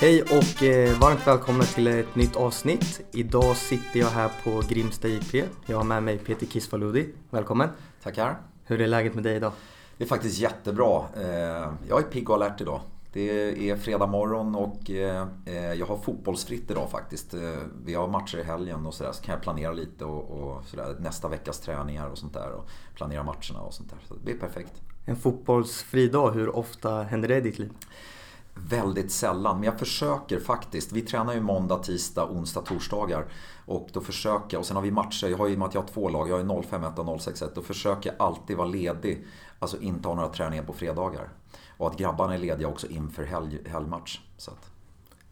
Hej och eh, varmt välkomna till ett nytt avsnitt. Idag sitter jag här på Grimsta IP. Jag har med mig Peter Kisvaludi. Välkommen! Tackar! Hur är läget med dig idag? Det är faktiskt jättebra. Eh, jag är pigg och alert idag. Det är fredag morgon och eh, jag har fotbollsfritt idag faktiskt. Vi har matcher i helgen och sådär så kan jag planera lite och, och sådär, nästa veckas träningar och sånt där och planera matcherna och sånt där. Så det blir perfekt. En fotbollsfri dag, hur ofta händer det i ditt liv? Väldigt sällan, men jag försöker faktiskt. Vi tränar ju måndag, tisdag, onsdag, torsdagar. Och då försöker jag, och sen har vi matcher, jag har ju med att jag har två lag, jag har 05 och 06 Då försöker jag alltid vara ledig, alltså inte ha några träningar på fredagar. Och att grabbarna är lediga också inför helg, helgmatch. Så att.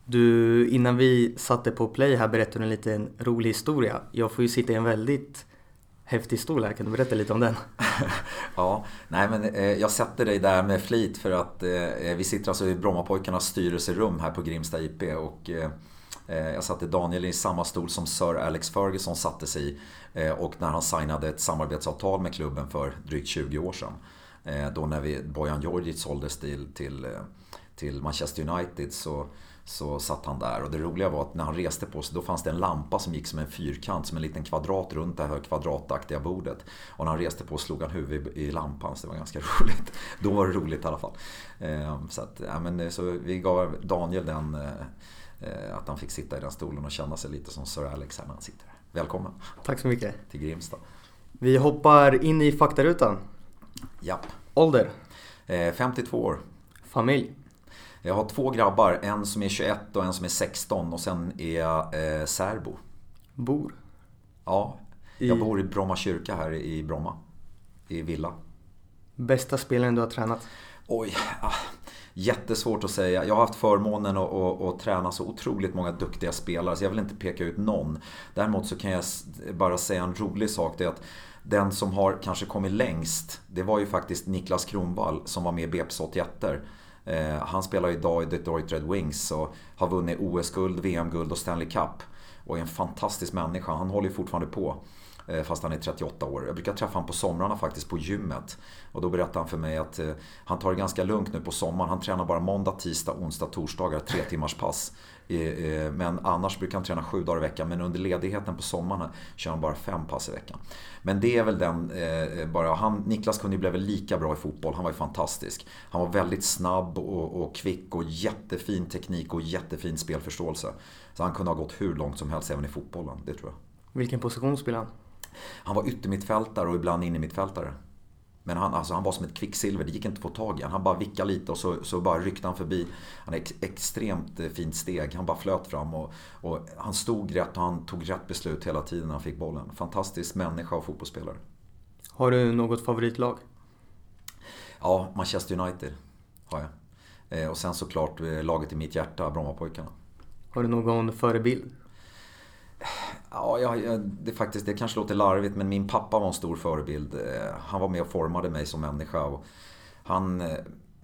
Du, innan vi satte på play här berättade du en liten rolig historia. Jag får ju sitta i en väldigt häftig stol här. Kan du berätta lite om den? ja, nej men eh, jag sätter dig där med flit för att eh, vi sitter alltså i Brommapojkarnas styrelserum här på Grimsta IP och eh, eh, jag satte Daniel i samma stol som Sir Alex Ferguson satte sig i eh, och när han signade ett samarbetsavtal med klubben för drygt 20 år sedan. Eh, då när vi, Bojan Djordjic såldes till, till, till Manchester United så så satt han där och det roliga var att när han reste på sig då fanns det en lampa som gick som en fyrkant, som en liten kvadrat runt det här kvadrataktiga bordet. Och när han reste på slog han huvudet i lampan så det var ganska roligt. Då var det roligt i alla fall. Ehm, så, att, ja, men, så vi gav Daniel den, eh, eh, att han fick sitta i den stolen och känna sig lite som Sir Alex här när han sitter här. Välkommen! Tack så mycket! Till Grimsta. Vi hoppar in i faktarutan. Japp. Ålder? 52 år. Familj? Jag har två grabbar, en som är 21 och en som är 16 och sen är jag eh, särbo. Bor? Ja, jag I... bor i Bromma kyrka här i Bromma. I villa. Bästa spelaren du har tränat? Oj, ah, jättesvårt att säga. Jag har haft förmånen att, att, att, träna så otroligt många duktiga spelare så jag vill inte peka ut någon. Däremot så kan jag bara säga en rolig sak. Det är att den som har kanske kommit längst, det var ju faktiskt Niklas Kronvall som var med i BP's 81 Eh, Eh, han spelar idag i Detroit Red Wings och har vunnit OS-guld, VM-guld och Stanley Cup. Och är en fantastisk människa. Han håller ju fortfarande på. Eh, fast han är 38 år. Jag brukar träffa honom på somrarna faktiskt på gymmet. Och då berättar han för mig att eh, han tar det ganska lugnt nu på sommaren. Han tränar bara måndag, tisdag, onsdag, torsdagar, tre timmars pass. Eh, men annars brukar han träna sju dagar i veckan. Men under ledigheten på sommaren kör han bara fem pass i veckan. Men det är väl den, bara, han, Niklas kunde ju bli lika bra i fotboll. Han var ju fantastisk. Han var väldigt snabb och, och kvick och jättefin teknik och jättefin spelförståelse. Så han kunde ha gått hur långt som helst även i fotbollen, det tror jag. Vilken position spelar han? Han var yttermittfältare och ibland innermittfältare. Men han, alltså, han var som ett kvicksilver, det gick inte att få tag i Han bara vickade lite och så, så bara ryckte han förbi. Han har ex, extremt eh, fint steg, han bara flöt fram och, och, han stod rätt och han tog rätt beslut hela tiden när han fick bollen. Fantastisk människa och fotbollsspelare. Har du något favoritlag? Ja, Manchester United har jag. Eh, och sen såklart eh, laget i mitt hjärta, Brommapojkarna. Har du någon förebild? Ja, jag, det, faktiskt, det kanske låter larvigt men min pappa var en stor förebild. Eh, han var med och formade mig som människa. Och han, eh,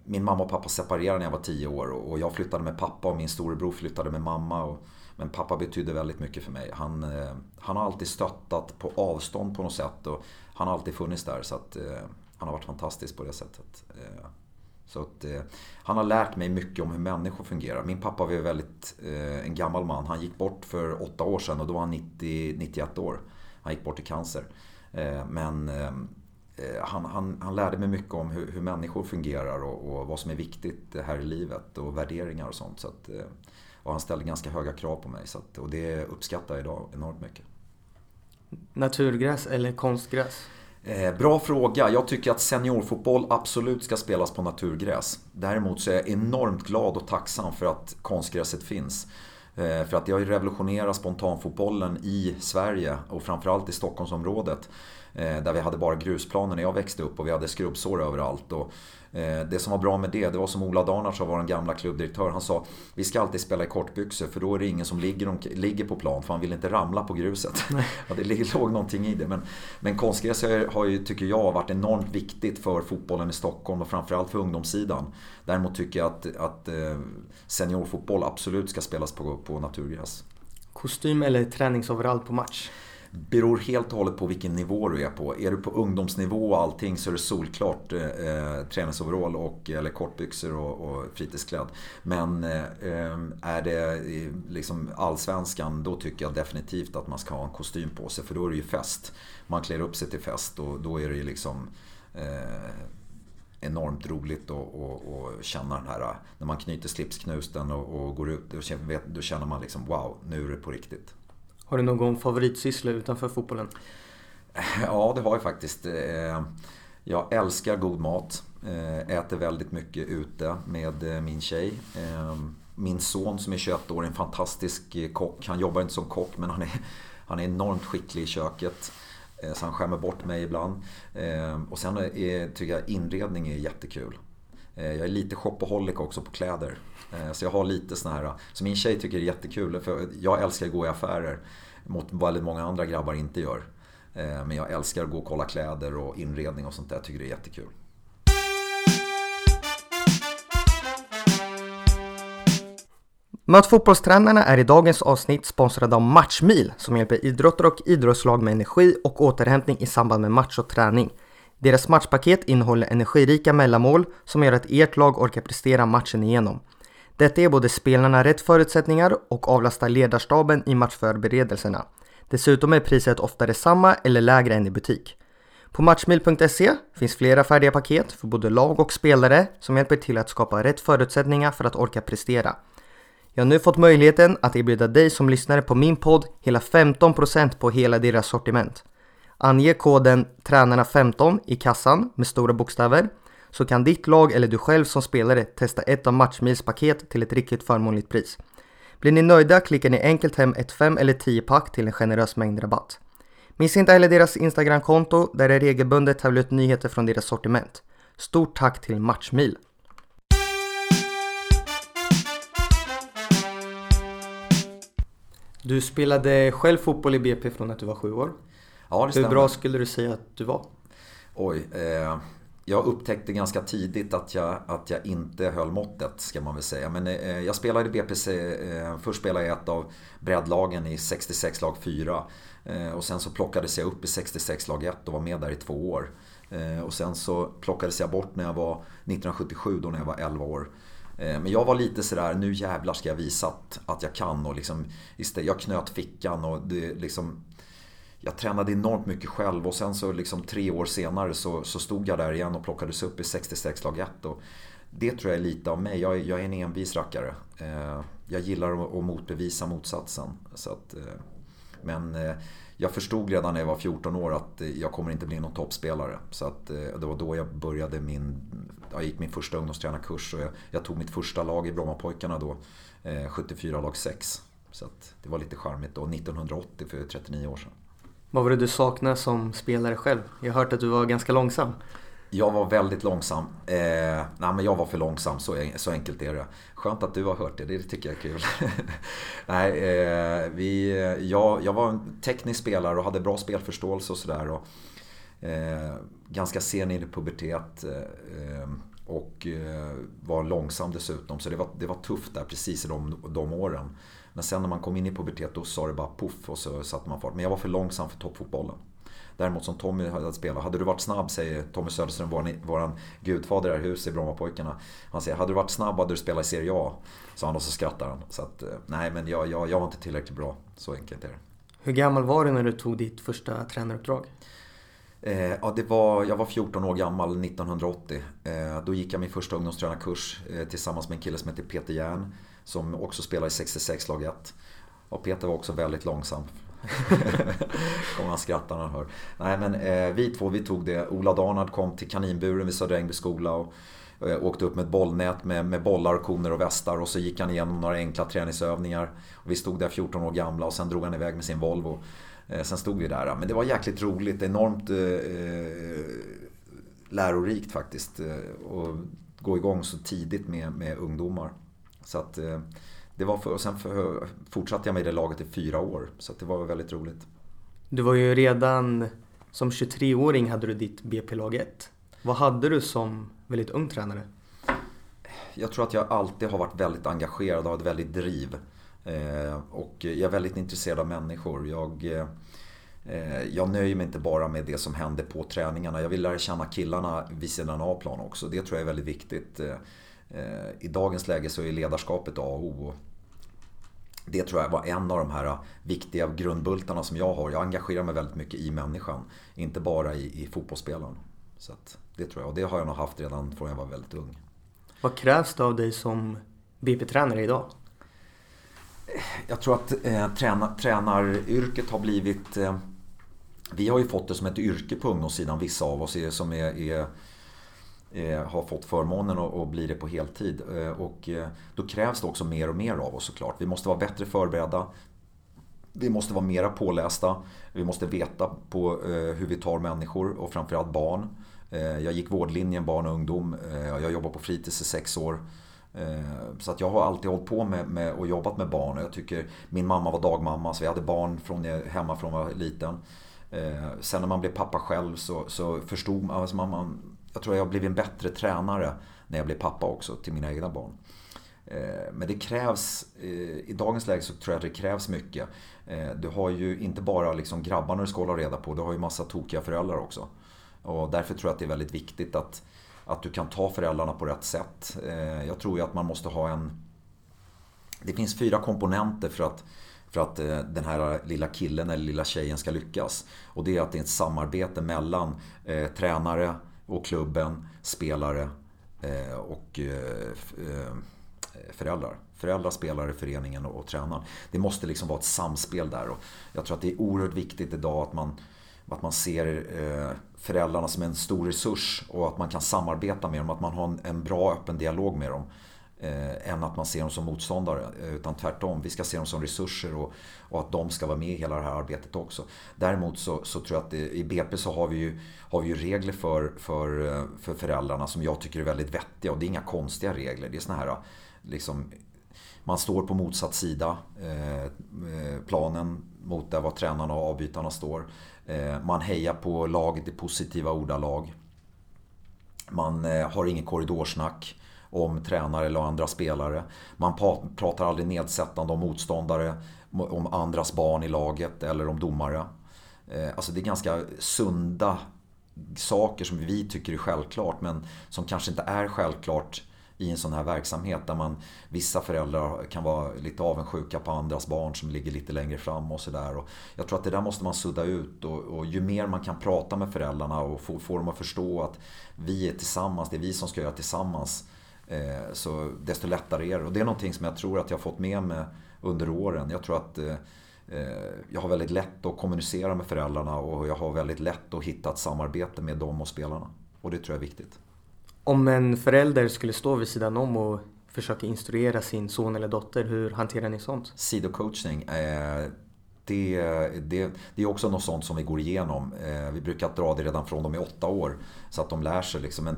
min mamma och pappa separerade när jag var tio år och jag flyttade med pappa och min storebror flyttade med mamma. Och, men pappa betydde väldigt mycket för mig. Han, eh, han har alltid stöttat på avstånd på något sätt och han har alltid funnits där. Så att, han har varit fantastisk på det sättet. Så att, eh, han har lärt mig mycket om hur människor fungerar. Min pappa var väldigt eh, en gammal man. Han gick bort för åtta år sedan och då var han 90, 91 år. Han gick bort i cancer. Eh, men eh, eh, han, han, han, lärde mig mycket om hur, hur människor fungerar och, och, vad som är viktigt här i livet och värderingar och sånt. Så att, eh, och han ställde ganska höga krav på mig så att, och det uppskattar jag idag enormt mycket. Naturgräs eller konstgräs? Eh, bra fråga. Jag tycker att seniorfotboll absolut ska spelas på naturgräs. Däremot så är jag enormt glad och tacksam för att konstgräset finns. Eh, för att det har ju revolutionerat spontanfotbollen i Sverige och framförallt i Stockholmsområdet. Eh, där vi hade bara grusplaner när jag växte upp och vi hade skrubbsår överallt. Och det som var bra med det, det var som Ola Darnard sa, vår gamla klubbdirektör. Han sa vi ska alltid spela i kortbyxor för då är det ingen som ligger, ligger på plan för han vill inte ramla på gruset. ja, det låg någonting i det. Men, men konstgräs har ju, tycker jag, varit enormt viktigt för fotbollen i Stockholm och framförallt för ungdomssidan. Däremot tycker jag att, att eh, seniorfotboll absolut ska spelas på, på naturgräs. Kostym eller träningsoverall på match? Beror helt och hållet på vilken nivå du är på. Är du på ungdomsnivå och allting så är det solklart eh, eh träningsoverall och, eller kortbyxor och, och fritidsklädd. Men eh, är det eh, liksom allsvenskan då tycker jag definitivt att man ska ha en kostym på sig för då är det ju fest. Man klär upp sig till fest och då är det ju liksom eh, enormt roligt att känna den här, när man knyter slipsknusten och, och går ut, då känner, då känner man liksom wow, nu är det på riktigt. Har du någon favoritsyssla utanför fotbollen? Ja, det har jag faktiskt. Eh, jag älskar god mat. Eh, äter väldigt mycket ute med eh, min tjej. Min son som är 21 år är en fantastisk kock. Han jobbar inte som kock men han är, han är enormt skicklig i köket. Så han skämmer bort mig ibland. Och sen är, tycker jag inredning är jättekul. Jag är lite shopaholic också på kläder. Så jag har lite såna här, så min tjej tycker det är jättekul för jag älskar att gå i affärer mot väldigt många andra grabbar inte gör. Eh, men jag älskar att gå och kolla kläder och inredning och sånt där. Jag tycker det är jättekul. Möt fotbollstränarna är i dagens avsnitt sponsrade av Matchmil som hjälper idrottare och idrottslag med energi och återhämtning i samband med match och träning. Deras matchpaket innehåller energirika mellanmål som gör att ert lag orkar prestera matchen igenom. Detta ger både spelarna rätt förutsättningar och avlastar ledarstaben i matchförberedelserna. Dessutom är priset ofta detsamma eller lägre än i butik. På Matchmil.se finns flera färdiga paket för både lag och spelare som hjälper till att skapa rätt förutsättningar för att orka prestera. Jag har nu fått möjligheten att erbjuda dig som lyssnare på min podd hela 15% på hela deras sortiment. Ange koden TRÄNARNA15 i kassan med stora bokstäver så kan ditt lag eller du själv som spelare testa ett av Matchmils paket till ett riktigt förmånligt pris. Blir ni nöjda klickar ni enkelt hem ett 5 eller 10 pack till en generös mängd rabatt. Missa inte heller deras Instagramkonto där det regelbundet tävlar ut nyheter från deras sortiment. Stort tack till Matchmil! Du spelade själv fotboll i BP från att du var sju år. Ja, det stämmer. Hur bra skulle du säga att du var? Oj, eh, jag upptäckte ganska tidigt att jag, att jag inte höll måttet ska man väl säga. Men eh, jag spelade i BPC, eh, först spelade jag ett av breddlagen i 66 lag 4. Eh, och sen så plockades jag upp i 66 lag 1 och var med där i två år. Eh, och sen så plockades jag bort när jag var 1977 då när jag var 11 år. Eh, men jag var lite sådär, nu jävlar ska jag visa att, att jag kan. Och liksom, jag knöt fickan och det liksom jag tränade enormt mycket själv och sen så liksom tre år senare så, så stod jag där igen och plockades upp i 66 lag 1. Och det tror jag är lite av mig. Jag, jag är en envis rackare. Eh, jag gillar att, motbevisa motsatsen. Så att, eh, men eh, jag förstod redan när jag var 14 år att jag kommer inte bli någon toppspelare. Så att, det var då jag började min, jag gick min första ungdomstränarkurs och jag, jag tog mitt första lag i Brommapojkarna då, 74 lag 6. Så att det var lite charmigt då, 1980 för 39 år sedan. Vad var det du saknade som spelare själv? Jag har hört att du var ganska långsam. Jag var väldigt långsam. Eh, nej men jag var för långsam, så, så enkelt är det. Skönt att du har hört det, det tycker jag är kul. nej, eh, vi, jag, jag var en teknisk spelare och hade bra spelförståelse och sådär. Eh, ganska sen in i pubertet. Eh, och eh, var långsam dessutom. Så det var, det var tufft där precis i de, de åren. Men sen när man kom in i pubertet då sa det bara poff och så satte man fart. Men jag var för långsam för toppfotbollen. Däremot som Tommy hade spelat, hade du varit snabb säger Tommy Söderström, våran, våran gudfader här i huset i Brommapojkarna. Han säger, hade du varit snabb hade du spelat i Serie A. Sa han och så skrattar han. Så att, eh, nej men jag, jag, jag var inte tillräckligt bra. Så enkelt är det. Hur gammal var du när du tog ditt första tränaruppdrag? Eh, ja, det var, jag var 14 år gammal 1980. Eh, då gick jag min första ungdomstränarkurs eh, tillsammans med en kille som heter Peter Järn. Som också spelar i 66 lag 1. Och Peter var också väldigt långsam. Kommer han skratta när han hör. Nej men eh, vi två vi tog det. Ola Darnard kom till kaninburen vid Södra Ängby skola. Och, eh, åkte upp med ett bollnät med, med bollar, koner och västar. Och så gick han igenom några enkla träningsövningar. Och vi stod där 14 år gamla och sen drog han iväg med sin Volvo. Eh, sen stod vi där. Men det var jäkligt roligt. Enormt eh, eh lärorikt faktiskt. Eh, och gå igång så tidigt med, med ungdomar. Så att eh, det var för, och sen för, fortsatte jag med det laget i fyra år. Så det var väldigt roligt. Du var ju redan som 23-åring hade du ditt BP-lag 1. Vad hade du som väldigt ung tränare? Jag tror att jag alltid har varit väldigt engagerad och har ett väldigt driv. Eh, och jag är väldigt intresserad av människor. Jag, eh, jag nöjer mig inte bara med det som händer på träningarna. Jag vill lära känna killarna vid sidan av plan också. Det tror jag är väldigt viktigt. I dagens läge så är ledarskapet A och O. Det tror jag var en av de här viktiga grundbultarna som jag har. Jag engagerar mig väldigt mycket i människan. Inte bara i, i fotbollsspelaren. Så det tror jag. Och det har jag nog haft redan från jag var väldigt ung. Vad krävs det av dig som BP-tränare idag? Jag tror att eh, tränar, tränaryrket har blivit... Eh, vi har ju fått det som ett yrke på ungdomssidan, vissa av oss är, som är, är eh, Eh, har fått förmånen att bli det på heltid. Eh, och eh, då krävs det också mer och mer av oss såklart. Vi måste vara bättre förberedda. Vi måste vara mera pålästa. Vi måste veta på hur vi tar människor och framförallt barn. Jag gick vårdlinjen barn och ungdom. Jag jobbar på fritids i sex år. Så att jag har alltid hållit på med, med och jobbat med barn. Jag tycker, min mamma var dagmamma så vi hade barn från, hemma från jag var liten. Sen när man blev pappa själv så, så förstod man, alltså man, jag tror jag har blivit en bättre tränare när jag blev pappa också till mina egna barn. Eh, men det krävs, eh, i dagens läge så tror jag att det krävs mycket. Eh, du har ju inte bara liksom grabbarna du ska hålla reda på, du har ju massa tokiga föräldrar också. Och därför tror jag att det är väldigt viktigt att att du kan ta föräldrarna på rätt sätt. Jag tror ju att man måste ha en... Det finns fyra komponenter för att, för att den här lilla killen eller lilla tjejen ska lyckas. Och det är att det är ett samarbete mellan eh, tränare och klubben, spelare eh, och eh, eh, föräldrar. Föräldrar, spelare, föreningen och, och tränaren. Det måste liksom vara ett samspel där. Och jag tror att det är oerhört viktigt idag att man att man ser eh, föräldrarna som en stor resurs och att man kan samarbeta med dem, att man har en, en bra öppen dialog med dem. Eh, än att man ser dem som motståndare. Eh, utan tvärtom, vi ska se dem som resurser och, och att de ska vara med i hela det här arbetet också. Däremot så, så tror jag att det, i BP så har vi ju, har vi ju regler för, för, eh, för föräldrarna som jag tycker är väldigt vettiga. Och det är inga konstiga regler. Det är såna här eh, liksom, man står på motsatt sida eh, planen mot där var tränarna och avbytarna står. Eh, man hejar på laget i positiva ordalag. Man eh, har inget korridorsnack om tränare eller andra spelare. Man pratar aldrig nedsättande om motståndare, om andras barn i laget eller om domare. Eh, alltså det är ganska sunda saker som vi tycker är självklart men som kanske inte är självklart i en sån här verksamhet där man vissa föräldrar kan vara lite avundsjuka på andras barn som ligger lite längre fram och sådär. Jag tror att det där måste man sudda ut och, och, ju mer man kan prata med föräldrarna och få, få dem att förstå att vi är tillsammans, det är vi som ska göra tillsammans. Eh, så desto lättare är det. Och det är någonting som jag tror att jag har fått med mig under åren. Jag tror att eh, eh, jag har väldigt lätt att kommunicera med föräldrarna och jag har väldigt lätt att hitta ett samarbete med dem och spelarna. Och det tror jag är viktigt. Om en förälder skulle stå vid sidan om och försöka instruera sin son eller dotter, hur hanterar ni sånt? Sidocoachning. Det, det, det är också något sånt som vi går igenom. Vi brukar dra det redan från de är åtta år så att de lär sig. Liksom. Men,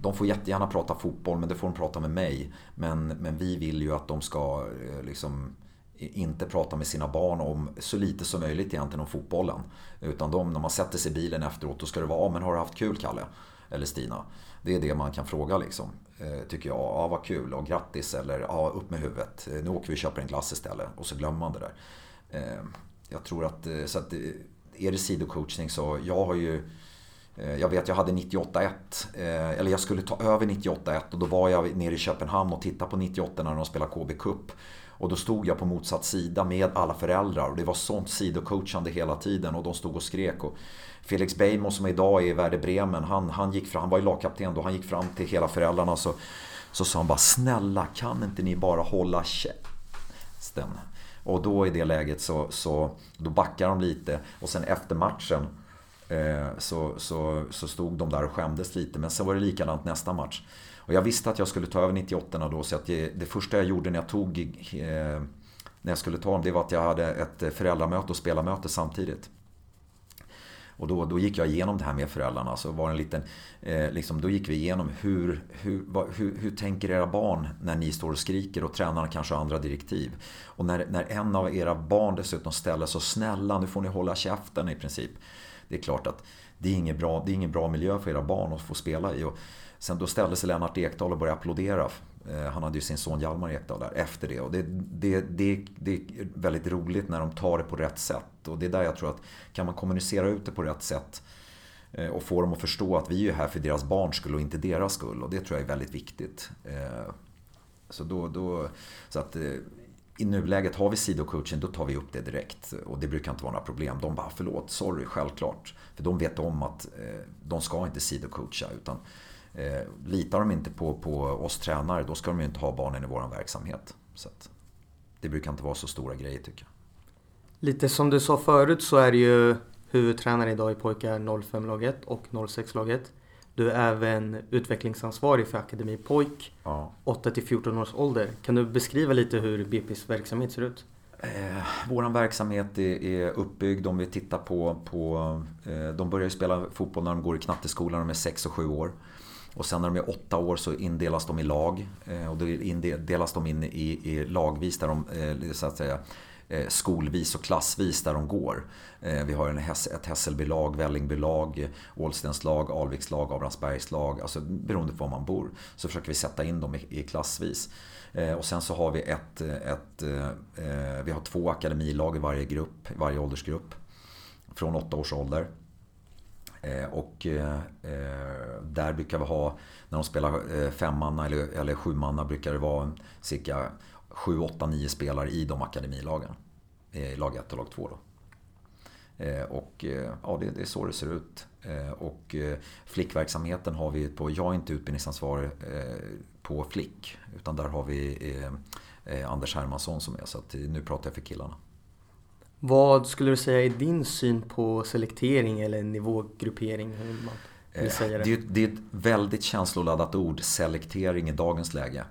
de får jättegärna prata fotboll, men det får de prata med mig. Men, men vi vill ju att de ska eh, liksom, inte prata med sina barn om så lite som möjligt egentligen om fotbollen. Utan de, när man sätter sig i bilen efteråt, då ska det vara ah, men har du haft kul Kalle?” eller Stina. Det är det man kan fråga liksom. Eh, tycker jag, ja vad kul och grattis eller ja upp med huvudet. Eh, nu åker vi och köper en glass istället och så glömmer man det där. Jag tror att, så att är det sidocoachning så jag har ju Eh, jag vet jag hade 98-1, eh, eller jag skulle ta över 98-1 och då var jag nere i Köpenhamn och tittade på 98 när de spelade KB Cup. Och då stod jag på motsatt sida med alla föräldrar och det var sånt sidocoachande hela tiden och de stod och skrek. Och Felix Beijmo som idag är i Werder Bremen, han, han, gick fram, han var ju lagkapten då, han gick fram till hela föräldrarna så, så sa han bara Snälla kan inte ni bara hålla käften? Och då i det läget så, så då backar de lite och sen efter matchen Eh, så, så, så stod de där och skämdes lite men sen var det likadant nästa match. Och jag visste att jag skulle ta över 98 då så att det, det första jag gjorde när jag tog eh, när jag skulle ta dem, det var att jag hade ett eh, föräldramöte och spelarmöte samtidigt. Och då, då gick jag igenom det här med föräldrarna. Så var en liten, eh, liksom, då gick vi igenom hur, hur, va, hur, hur tänker era barn när ni står och skriker och tränarna kanske har andra direktiv. Och när, när en av era barn dessutom ställer så snälla nu får ni hålla käften i princip. Det är klart att det är ingen bra, det är ingen bra miljö för era barn att få spela i. Och sen då ställde sig Lennart Ekdal och började applådera Eh, han hade ju sin son Hjalmar Ekdal där efter det. Och det, det, det, det är väldigt roligt när de tar det på rätt sätt. Och det är där jag tror att kan man kommunicera ut det på rätt sätt eh, och få dem att förstå att vi är här för deras barns skull och inte deras skull. Och det tror jag är väldigt viktigt. Eh, så, då, då, så att i nuläget har vi sidocoaching, då tar vi upp det direkt. Och det brukar inte vara några problem. De bara, ah, förlåt, sorry, självklart. För de vet om att de ska inte sidocoacha. Utan Eh, litar de inte på, på oss tränare, då ska de ju inte ha barnen i vår verksamhet. Så det brukar inte vara så stora grejer tycker jag. Lite som du sa förut så är ju huvudtränare idag i pojkar 05-laget och 06-laget. Du är även utvecklingsansvarig för Akademi Pojk, ja. 8-14 års ålder. Kan du beskriva lite hur BP's verksamhet ser ut? Eh, Vår verksamhet är, är uppbyggd om vi tittar på, på eh, de börjar spela fotboll när de går i knatteskolan, de är 6 och 7 år. Och sen när de är åtta år så indelas de i lag. Eh, och då indelas de in i, i lagvis där de, eh, så att säga, eh, skolvis och klassvis där de går. Vi har en, ett Hässelbylag, Vällingbylag, Ålstenslag, Alvikslag, Abrahamsbergslag. Alltså beroende på var man bor. Så försöker vi sätta in dem i, i klassvis. Och sen så har vi ett, ett vi har två akademilag i varje grupp, i varje åldersgrupp. Från åtta års ålder. Eh, och eh, där brukar vi ha, när de spelar eh, femmanna eller, eller sjumanna brukar det vara cirka 7, 8, 9 spelare i de akademilagen. I lag 1 och lag 2 då. Och ja, det, det är så det ser ut. Och flickverksamheten har vi på, jag är inte utbildningsansvarig på flick. Utan där har vi Anders Hermansson som är, så att nu pratar jag för killarna. Vad skulle du säga är din syn på selektering eller nivågruppering? Hur man vill eh, säga det. Det, är, det är ett väldigt känsloladdat ord, selektering i dagens läge.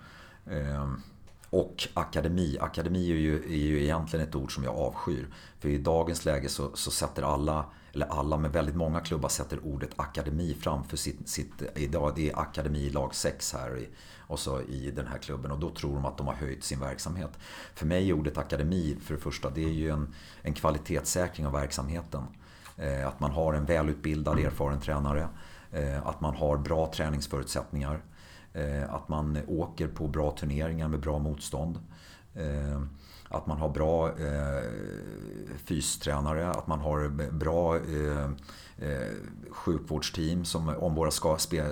Ehm, och akademi. Akademi är ju, är ju egentligen ett ord som jag avskyr. För i dagens läge så, så sätter alla, eller alla, men väldigt många klubbar sätter ordet akademi framför sitt, sitt idag det är akademi lag 6 här i, och så i den här klubben och då tror de att de har höjt sin verksamhet. För mig är ordet akademi, för det första, det är ju en, en kvalitetssäkring av verksamheten. Eh, att man har en välutbildad, erfaren tränare. Eh, att man har bra träningsförutsättningar. Eh, att man åker på bra turneringar med bra motstånd. Eh, att man har bra eh, fystränare, att man har bra eh, eh, sjukvårdsteam som om våra ska, spe,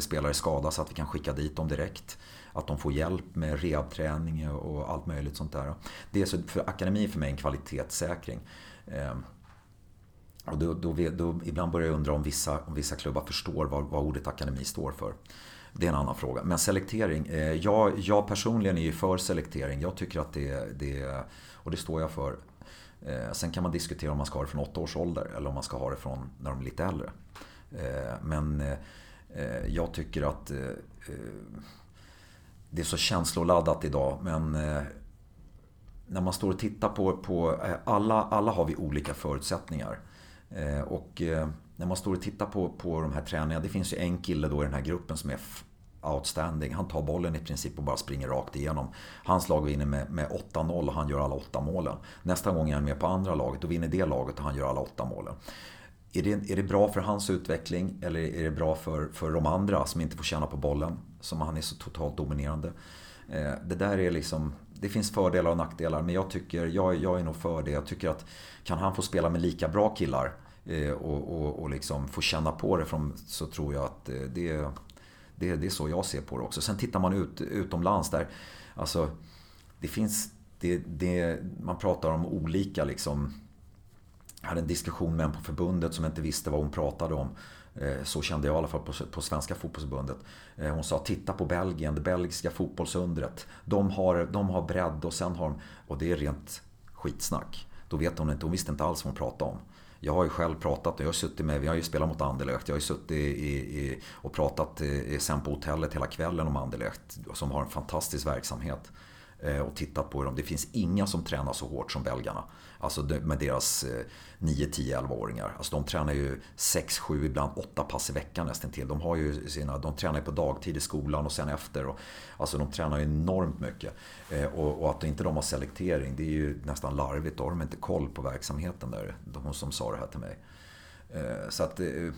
spelare skadas att vi kan skicka dit dem direkt. Att de får hjälp med rehabträning och allt möjligt sånt där. Det är så, för akademi för mig en kvalitetssäkring. Eh, och då, då, då, ibland börjar jag undra om vissa, om vissa klubbar förstår vad, vad ordet akademi står för. Det är en annan fråga. Men selektering. Eh, jag, jag personligen är ju för selektering. Jag tycker att det, det och det står jag för. Eh, sen kan man diskutera om man ska ha det från åtta års ålder eller om man ska ha det från när de är lite äldre. Eh, men eh, eh, jag tycker att eh, det är så känsloladdat idag. Men när man står och tittar på, på alla, alla har vi olika förutsättningar. Och när man står och tittar på, på de här träningarna. Det finns ju en kille då i den här gruppen som är outstanding. Han tar bollen i princip och bara springer rakt igenom. Hans lag vinner med, med 8-0 och han gör alla åtta målen. Nästa gång är han med på andra laget och vinner det laget och han gör alla åtta målen. Är det, är det bra för hans utveckling eller är det bra för, för de andra som inte får känna på bollen? Som han är så totalt dominerande. Eh, det där är liksom... Det finns fördelar och nackdelar men jag tycker, jag, jag är nog för det. Jag tycker att kan han få spela med lika bra killar eh, och, och, och liksom få känna på det från, så tror jag att eh, det, det, det är så jag ser på det också. Sen tittar man ut utomlands där, alltså det finns, det, det, man pratar om olika liksom jag hade en diskussion med en på förbundet som inte visste vad hon pratade om. Eh, så kände jag i alla fall på, på svenska fotbollsförbundet. Eh, hon sa titta på Belgien, det belgiska fotbollsundret. De har, de har bredd och sen har de... Och det är rent skitsnack. Då vet hon inte, hon visste inte alls vad hon pratade om. Jag har ju själv pratat, jag har suttit med, vi har ju spelat mot Anderlecht. Jag har ju suttit i, i, och pratat i, sen på hotellet hela kvällen om Anderlecht. Som har en fantastisk verksamhet. Eh, och tittat på dem. Det finns inga som tränar så hårt som belgarna. Alltså med deras 9, 10, 11-åringar. Alltså de tränar ju 6, 7, ibland 8 pass i veckan nästan till. De, har ju sina, de tränar ju på dagtid i skolan och sen efter. Och, alltså de tränar ju enormt mycket. Eh, och, och, att inte de har selektering, det är ju nästan larvigt. Då har de inte koll på verksamheten där. De som sa det här till mig. Eh, så att, eh,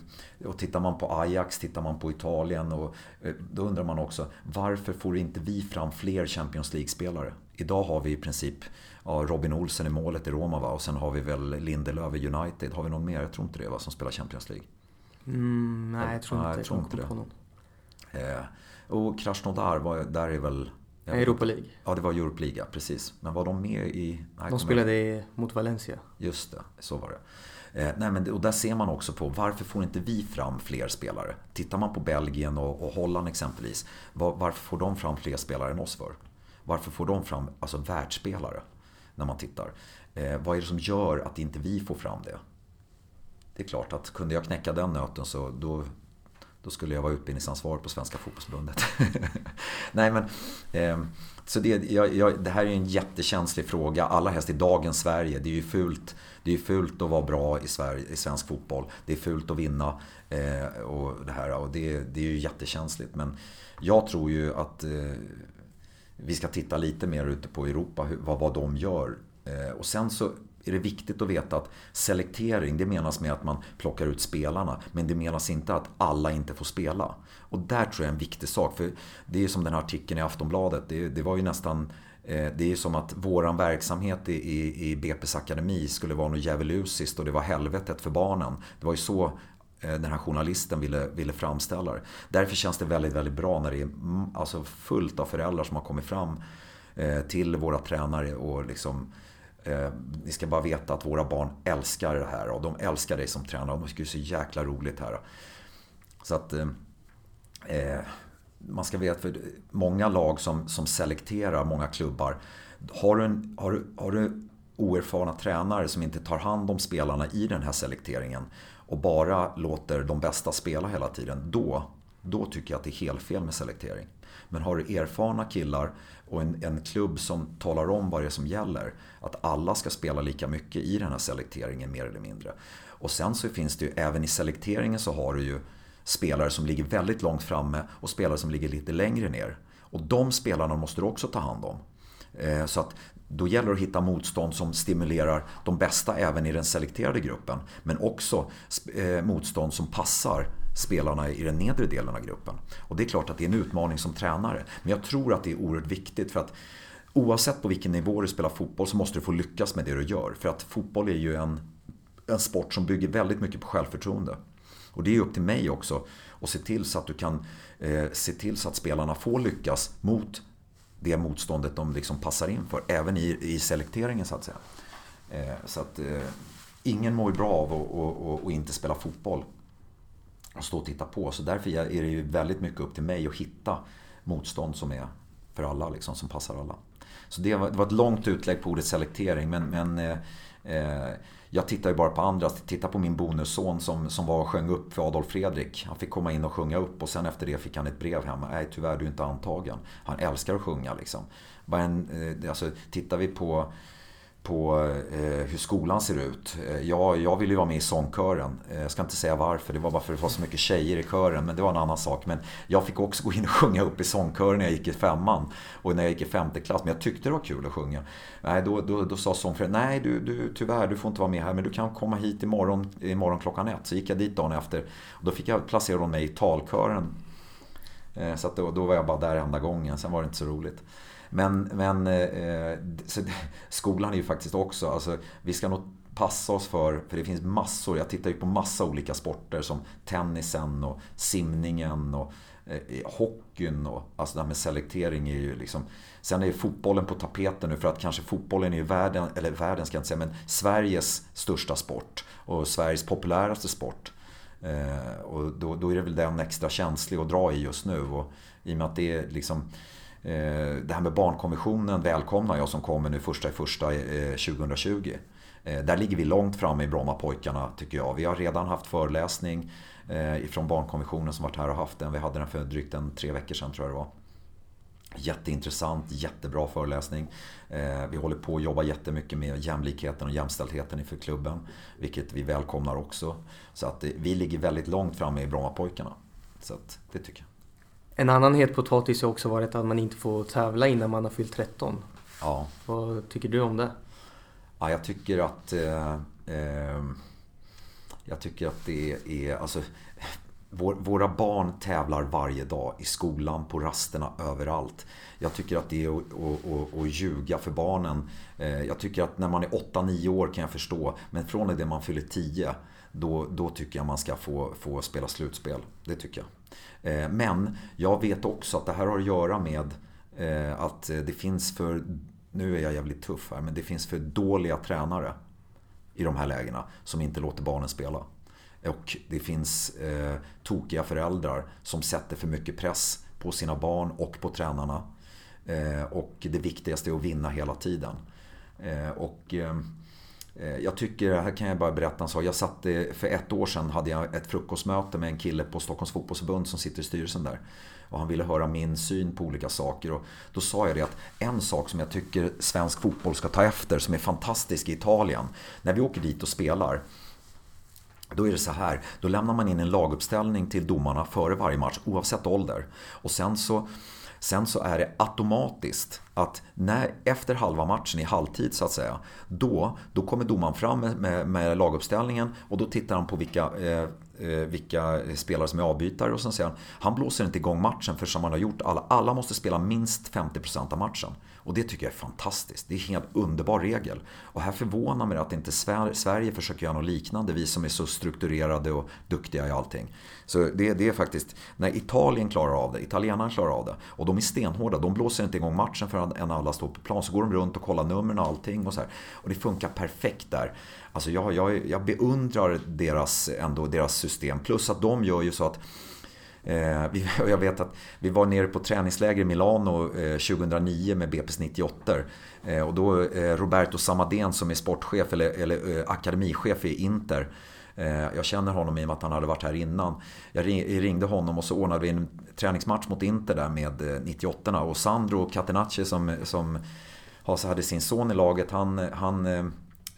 och tittar man på Ajax, tittar man på Italien och eh, då undrar man också varför får inte vi fram fler Champions League-spelare? Idag har vi i princip ja, Robin Olsen i målet i Roma va? och sen har vi väl Lindelöf i United. Har vi någon mer? Jag tror inte det va, som spelar Champions League. Mm, nej, jag tror inte, jag tror inte det. Eh, och Krasnodar, var, där är väl... Europa League. Ja, det var Europa League, ja, Men var de med i... Nej, de spelade jag... mot Valencia. Just det, så var det. Eh, nej, men, och där ser man också på varför får inte vi fram fler spelare? Tittar man på Belgien och, och Holland exempelvis. Var, varför får de fram fler spelare än oss för? Varför får de fram alltså, världsspelare? När man tittar. Eh, vad är det som gör att inte vi får fram det? Det är klart att kunde jag knäcka den nöten så då, då skulle jag vara utbildningsansvarig på Svenska Fotbollsförbundet. Nej men, eh, så det, jag, jag, det här är en jättekänslig fråga, allra helst i dagens Sverige. Det är ju fult, det är fult att vara bra i, Sverige, i svensk fotboll. Det är fult att vinna eh, och det här. Och det, det är ju jättekänsligt. Men jag tror ju att eh, vi ska titta lite mer ute på Europa, vad, vad de gör. Eh, och sen så är det viktigt att veta att selektering, det menas med att man plockar ut spelarna. Men det menas inte att alla inte får spela. Och där tror jag är en viktig sak. För det är som den här artikeln i Aftonbladet. Det, det var ju nästan eh, det är som att våran verksamhet i, i, i BP's akademi skulle vara något djävulusiskt och det var helvetet för barnen. Det var ju så eh, den här journalisten ville, ville framställa det. Därför känns det väldigt, väldigt bra när det är mm, alltså fullt av föräldrar som har kommit fram eh, till våra tränare och liksom Eh, ni ska bara veta att våra barn älskar det här och de älskar dig som tränare. De tycker det är så jäkla roligt här. Så att eh, eh, man ska veta, för många lag som, som selekterar, många klubbar. Har du, en, har, du, har du oerfarna tränare som inte tar hand om spelarna i den här selekteringen och bara låter de bästa spela hela tiden. Då, då tycker jag att det är helt fel med selektering. Men har du erfarna killar och en, en klubb som talar om vad det är som gäller. Att alla ska spela lika mycket i den här selekteringen mer eller mindre. Och sen så finns det ju, även i selekteringen så har du ju spelare som ligger väldigt långt framme och spelare som ligger lite längre ner. Och de spelarna måste du också ta hand om. Eh, så att då gäller det att hitta motstånd som stimulerar de bästa även i den selekterade gruppen. Men också eh, motstånd som passar spelarna i den nedre delen av gruppen. Och det är klart att det är en utmaning som tränare. Men jag tror att det är oerhört viktigt för att oavsett på vilken nivå du spelar fotboll så måste du få lyckas med det du gör. För att fotboll är ju en, en sport som bygger väldigt mycket på självförtroende. Och det är upp till mig också att se till så att du kan eh, se till så att spelarna får lyckas mot det motståndet de liksom passar in för. Även i, i selekteringen så att säga. Eh, så att eh, ingen mår bra av att inte spela fotboll och stå och titta på. Så därför är det ju väldigt mycket upp till mig att hitta motstånd som är för alla, liksom, som passar alla. Så det var, det var ett långt utlägg på ordet selektering men, men eh, eh, jag tittar ju bara på andra. Titta på min bonusson som, som var och sjöng upp för Adolf Fredrik. Han fick komma in och sjunga upp och sen efter det fick han ett brev hem. Nej tyvärr, du är inte antagen. Han älskar att sjunga liksom. Bara en, eh, alltså, tittar vi på på eh, hur skolan ser ut. Eh, jag, jag ville ju vara med i sångkören. Eh, jag ska inte säga varför, det var bara för att det var så mycket tjejer i kören. Men det var en annan sak. Men jag fick också gå in och sjunga upp i sångkören när jag gick i femman. Och när jag gick i femte klass. Men jag tyckte det var kul att sjunga. Nej, då, då, då sa sångfröken, nej du, du, tyvärr du får inte vara med här. Men du kan komma hit imorgon, imorgon klockan ett. Så gick jag dit dagen efter. Och då fick jag placera mig i talkören. Eh, så att då, då var jag bara där enda gången. Sen var det inte så roligt. Men, men eh, skolan är ju faktiskt också, alltså, vi ska nog passa oss för, för det finns massor, jag tittar ju på massa olika sporter som tennisen och simningen och eh, hockeyn och alltså det här med selektering är ju liksom Sen är fotbollen på tapeten nu för att kanske fotbollen är ju världen, eller världen ska jag inte säga, men Sveriges största sport och Sveriges populäraste sport. Eh, och då, då är det väl den extra känslig att dra i just nu och i och med att det är liksom Eh, Eh, det här med barnkonventionen välkomnar jag som kommer nu första i första eh, 2020. Eh, där ligger vi långt framme i Brommapojkarna tycker jag. Vi har redan haft föreläsning ifrån barnkonventionen som varit här och haft den. Vi hade den för drygt en tre veckor sedan tror jag det var. Jätteintressant, jättebra föreläsning. Vi håller på att jobba jättemycket med jämlikheten och jämställdheten inför klubben. Vilket vi välkomnar också. Så att vi ligger väldigt långt framme i Brommapojkarna. Så att det tycker jag. En annan het potatis har också varit att man inte får tävla innan man har fyllt 13. Ja. Vad tycker du om det? Ja, jag tycker att... Eh, eh, Jag tycker att det är, alltså vår, våra barn tävlar varje dag i skolan, på rasterna, överallt. Jag tycker att det är att, att, att, att ljuga för barnen. Eh, jag tycker att när man är 8-9 år kan jag förstå, men från det man fyller 10 då, då tycker jag man ska få, få spela slutspel. Det tycker jag. Eh, men jag vet också att det här har att göra med eh, att det finns för, nu är jag jävligt tuff här, men det finns för dåliga tränare i de här lägena som inte låter barnen spela. Och det finns eh, tokiga föräldrar som sätter för mycket press på sina barn och på tränarna. Eh, och det viktigaste är att vinna hela tiden. Eh, och eh, Eh, jag tycker, här kan jag bara berätta en sak. Jag satt, eh, för ett år sedan hade jag ett frukostmöte med en kille på Stockholms fotbollsförbund som sitter i styrelsen där. Och han ville höra min syn på olika saker. Och då sa jag det att en sak som jag tycker svensk fotboll ska ta efter, som är fantastisk i Italien. När vi åker dit och spelar då är det så här, då lämnar man in en laguppställning till domarna före varje match oavsett ålder. Och sen så, sen så är det automatiskt att när, efter halva matchen i halvtid så att säga, då, då kommer domaren fram med, med, med laguppställningen och då tittar han på vilka eh, eh vilka spelare som är avbytare och sen säger han han blåser inte igång matchen för som han har gjort alla. Alla måste spela minst 50% av matchen. Och det tycker jag är fantastiskt. Det är en helt underbar regel. Och här förvånar mig att inte Sverige försöker göra något liknande. Vi som är så strukturerade och duktiga i allting. Så det, det är faktiskt, när Italien klarar av det, italienarna klarar av det. Och de är stenhårda. De blåser inte igång matchen förrän alla står på plan. Så går de runt och kollar numren och allting. Och, så här. och det funkar perfekt där. Alltså jag, jag, jag beundrar deras, ändå, deras system. Plus att de gör ju så att Eh, jag vet att vi var nere på träningsläger i Milano eh, 2009 med BP's 98 eh, och då Roberto Samadén som är sportchef eller, eller akademichef i Inter. Jag känner honom i och med att han hade varit här innan. Jag ringde honom och så ordnade vi en träningsmatch mot Inter där med 98 och Sandro Catenacci som, som hade sin son i laget, han, han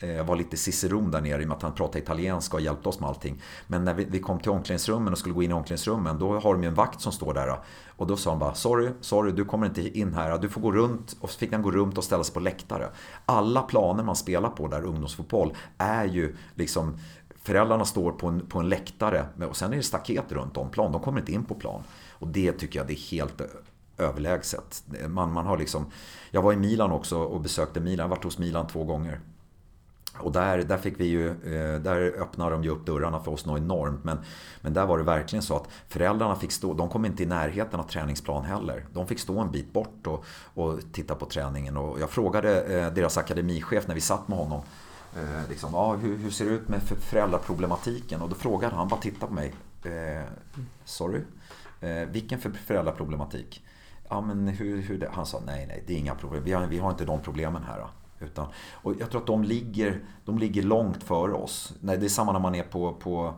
jag var lite ciceron där nere i och med att han pratade italienska och hjälpte oss med allting. Men när vi, kom till omklädningsrummen och skulle gå in i omklädningsrummen då har de ju en vakt som står där. Och då sa han bara Sorry, sorry, du kommer inte in här. Du får gå runt. Och så fick han gå runt och ställa sig på läktare. Alla planer man spelar på där, ungdomsfotboll, är ju liksom Föräldrarna står på en, på en läktare och sen är det staket runt om plan. De kommer inte in på plan. Och det tycker jag det är helt överlägset. Man, man har liksom, jag var i Milan också och besökte Milan. Jag har varit hos Milan två gånger. Och där, där, fick vi ju, eh, där öppnade de ju upp dörrarna för oss något enormt. Men, men där var det verkligen så att föräldrarna fick stå, de kom inte i närheten av träningsplan heller. De fick stå en bit bort och, och titta på träningen. Och jag frågade eh, deras akademichef när vi satt med honom. Eh, liksom, ah, hur, hur, ser det ut med föräldraproblematiken? Och då frågade han, bara titta på mig. Eh, sorry? Eh, vilken för föräldraproblematik? Ja, men hur, hur det? Han sa, nej, nej, det är inga problem. Vi har, vi har inte de problemen här. Utan, och jag tror att de ligger, de ligger långt före oss. Det är samma när man är på, på,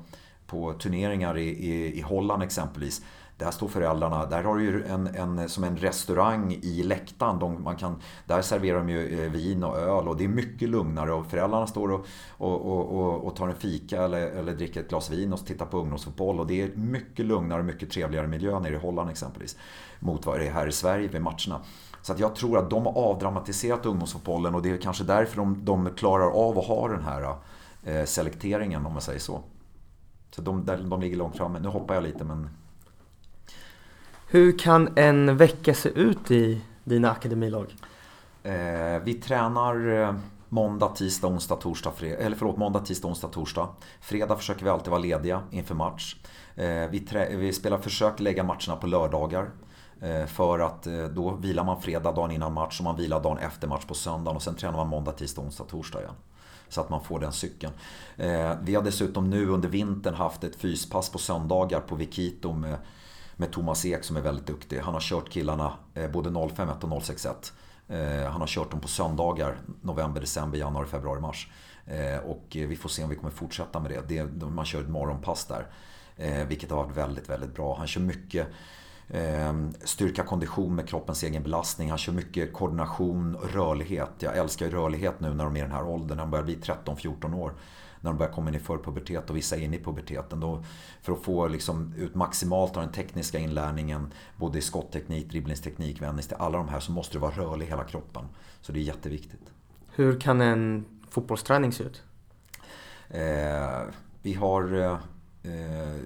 på turneringar i, i, i Holland exempelvis. Där står föräldrarna, där har du ju en, en, som en restaurang i läktaren. De, man kan, där serverar de ju eh, vin och öl och det är mycket lugnare. Och föräldrarna står och, och, och, och tar en fika eller, eller dricker ett glas vin och tittar på ungdomsfotboll. Och det är mycket lugnare och mycket trevligare miljö nere i Holland exempelvis. Mot vad det är här i Sverige vid matcherna. Så att jag tror att de har avdramatiserat ungdomsfotbollen och det är kanske därför de, de klarar av att ha den här eh, selekteringen om man säger så. Så de, de ligger långt framme. Nu hoppar jag lite men... Hur kan en vecka se ut i dina akademilag? Eh, vi tränar eh, måndag, tisdag, onsdag, torsdag, fredag. Eller förlåt, måndag, tisdag, onsdag, torsdag. Fredag försöker vi alltid vara lediga inför match. Eh, vi, vi spelar försök lägga matcherna på lördagar. Eh, för att eh, då vilar man fredag dagen innan match och man vilar dagen efter match på söndagen och sen tränar man måndag, tisdag, onsdag, torsdag igen. Så att man får den cykeln. Eh, vi har dessutom nu under vintern haft ett fyspass på söndagar på Vikito med, med Thomas Ek som är väldigt duktig. Han har kört killarna både 051 och 061. Han har kört dem på söndagar, november, december, januari, februari, mars. Och vi får se om vi kommer fortsätta med det. Man kör ett morgonpass där. Vilket har varit väldigt, väldigt bra. Han kör mycket styrka, kondition med kroppens egen belastning. Han kör mycket koordination, rörlighet. Jag älskar rörlighet nu när de är i den här åldern, när de börjar bli 13-14 år. När de börjar komma in i förpubertet och vissa är inne i puberteten. Då, för att få liksom ut maximalt av den tekniska inlärningen, både i skottteknik, dribblingsteknik, vändningsteknik, alla de här, så måste du vara rörlig i hela kroppen. Så det är jätteviktigt. Hur kan en fotbollsträning se ut? Eh, vi har... Eh, eh,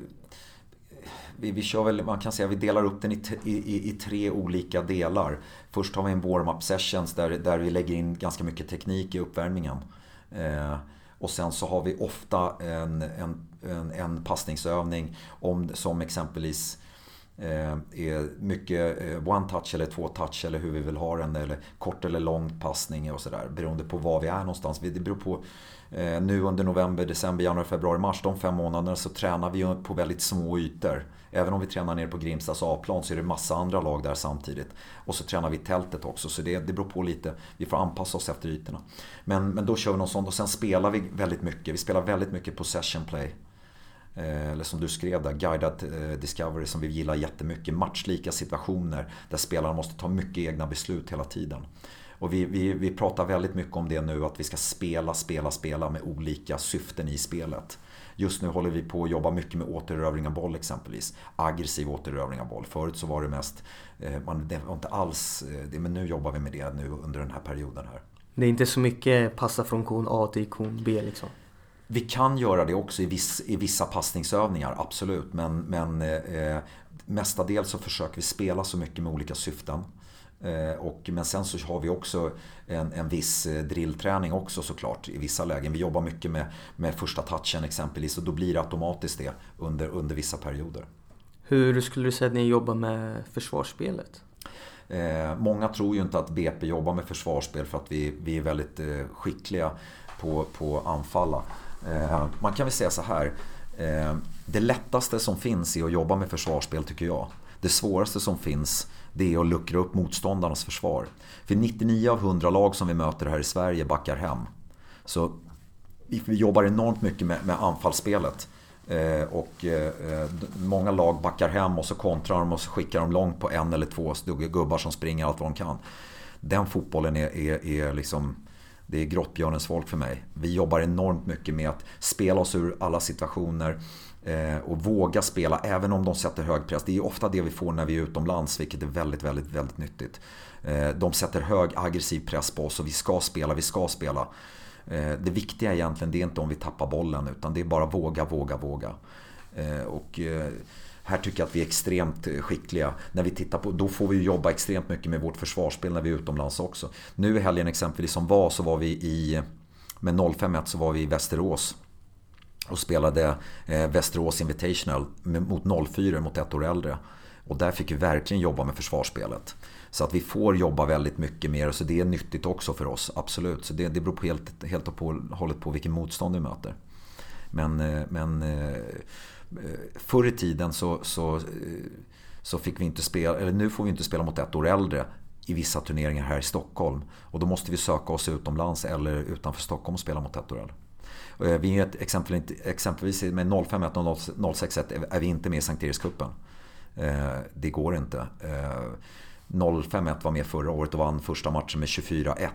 vi, vi kör väl, man kan säga vi delar upp den i, i, i tre olika delar. Först har vi en warm-up sessions där, där vi lägger in ganska mycket teknik i uppvärmningen. Eh, och sen så har vi ofta en, en, en, en passningsövning om, som exempelvis eh, är mycket eh, one touch eller två touch eller hur vi vill ha den. Eller kort eller lång passning och sådär. Beroende på var vi är någonstans. Det beror på Eh, nu under november, december, januari, februari, mars. De fem månaderna så tränar vi på väldigt små ytor. Även om vi tränar nere på Grimstads A-plan så är det massa andra lag där samtidigt. Och så tränar vi i tältet också, så det, det beror på lite. Vi får anpassa oss efter ytorna. Men, men då kör vi något sånt och sen spelar vi väldigt mycket. Vi spelar väldigt mycket possession play. Eh, eller som du skrev där, guided eh, discovery som vi gillar jättemycket. Matchlika situationer där spelarna måste ta mycket egna beslut hela tiden. Och vi, vi, vi pratar väldigt mycket om det nu, att vi ska spela, spela, spela med olika syften i spelet. Just nu håller vi på att jobba mycket med återerövring av boll exempelvis. Aggressiv återerövring av boll. Förut så var det mest, eh, man, det var inte alls det, men nu jobbar vi med det nu under den här perioden här. Det är inte så mycket passa från kon A till kon B liksom? Vi kan göra det också i, viss, i vissa passningsövningar, absolut. Men, men eh, mestadels så försöker vi spela så mycket med olika syften. Eh, och, men sen så har vi också en, en viss eh, drillträning också såklart i vissa lägen. Vi jobbar mycket med, med första touchen exempelvis och då blir det automatiskt det under, under vissa perioder. Hur skulle du säga att ni jobbar med försvarsspelet? Eh, många tror ju inte att BP jobbar med försvarsspel för att vi, vi är väldigt eh, skickliga på, på anfalla. Eh, man kan väl säga så här. Eh, det lättaste som finns är att jobba med försvarsspel tycker jag. Det svåraste som finns det är att luckra upp motståndarnas försvar. För 99 av 100 lag som vi möter här i Sverige backar hem. Så vi jobbar enormt mycket med, med anfallsspelet. Eh, och eh, många lag backar hem och så kontrar de och så skickar de långt på en eller två gubbar som springer allt vad de kan. Den fotbollen är, är, är liksom det är grottbjörnens folk för mig. Vi jobbar enormt mycket med att spela oss ur alla situationer Eh, och våga spela även om de sätter hög press. Det är ofta det vi får när vi är utomlands vilket är väldigt, väldigt, väldigt nyttigt. Eh, de sätter hög aggressiv press på oss och vi ska spela, vi ska spela. Eh, det viktiga egentligen det är inte om vi tappar bollen utan det är bara våga, våga, våga. Och här tycker jag att vi är extremt skickliga. När vi tittar på, då får vi jobba extremt mycket med vårt försvarsspel när vi är utomlands också. Nu i helgen exempelvis som var så var vi i, med 051 så var vi i Västerås. Och spelade eh, Västerås Invitational mot 04 mot ett år äldre. Och där fick vi verkligen jobba med försvarsspelet. Så att vi får jobba väldigt mycket mer. Så det är nyttigt också för oss, absolut. Så det, det beror på helt, helt och hållet på vilken motstånd vi möter. Men, eh, men eh, eh, förr i tiden så, så, så fick vi inte spela, eller nu får vi inte spela mot ett år äldre i vissa turneringar här i Stockholm. Och då måste vi söka oss utomlands eller utanför Stockholm och spela mot ett år äldre. Vi är exempelvis, exempelvis med 051 och 061 är vi inte med i Sankt Erikscupen. Eh, det går inte. Eh, 051 var med förra året och vann första matchen med 24-1.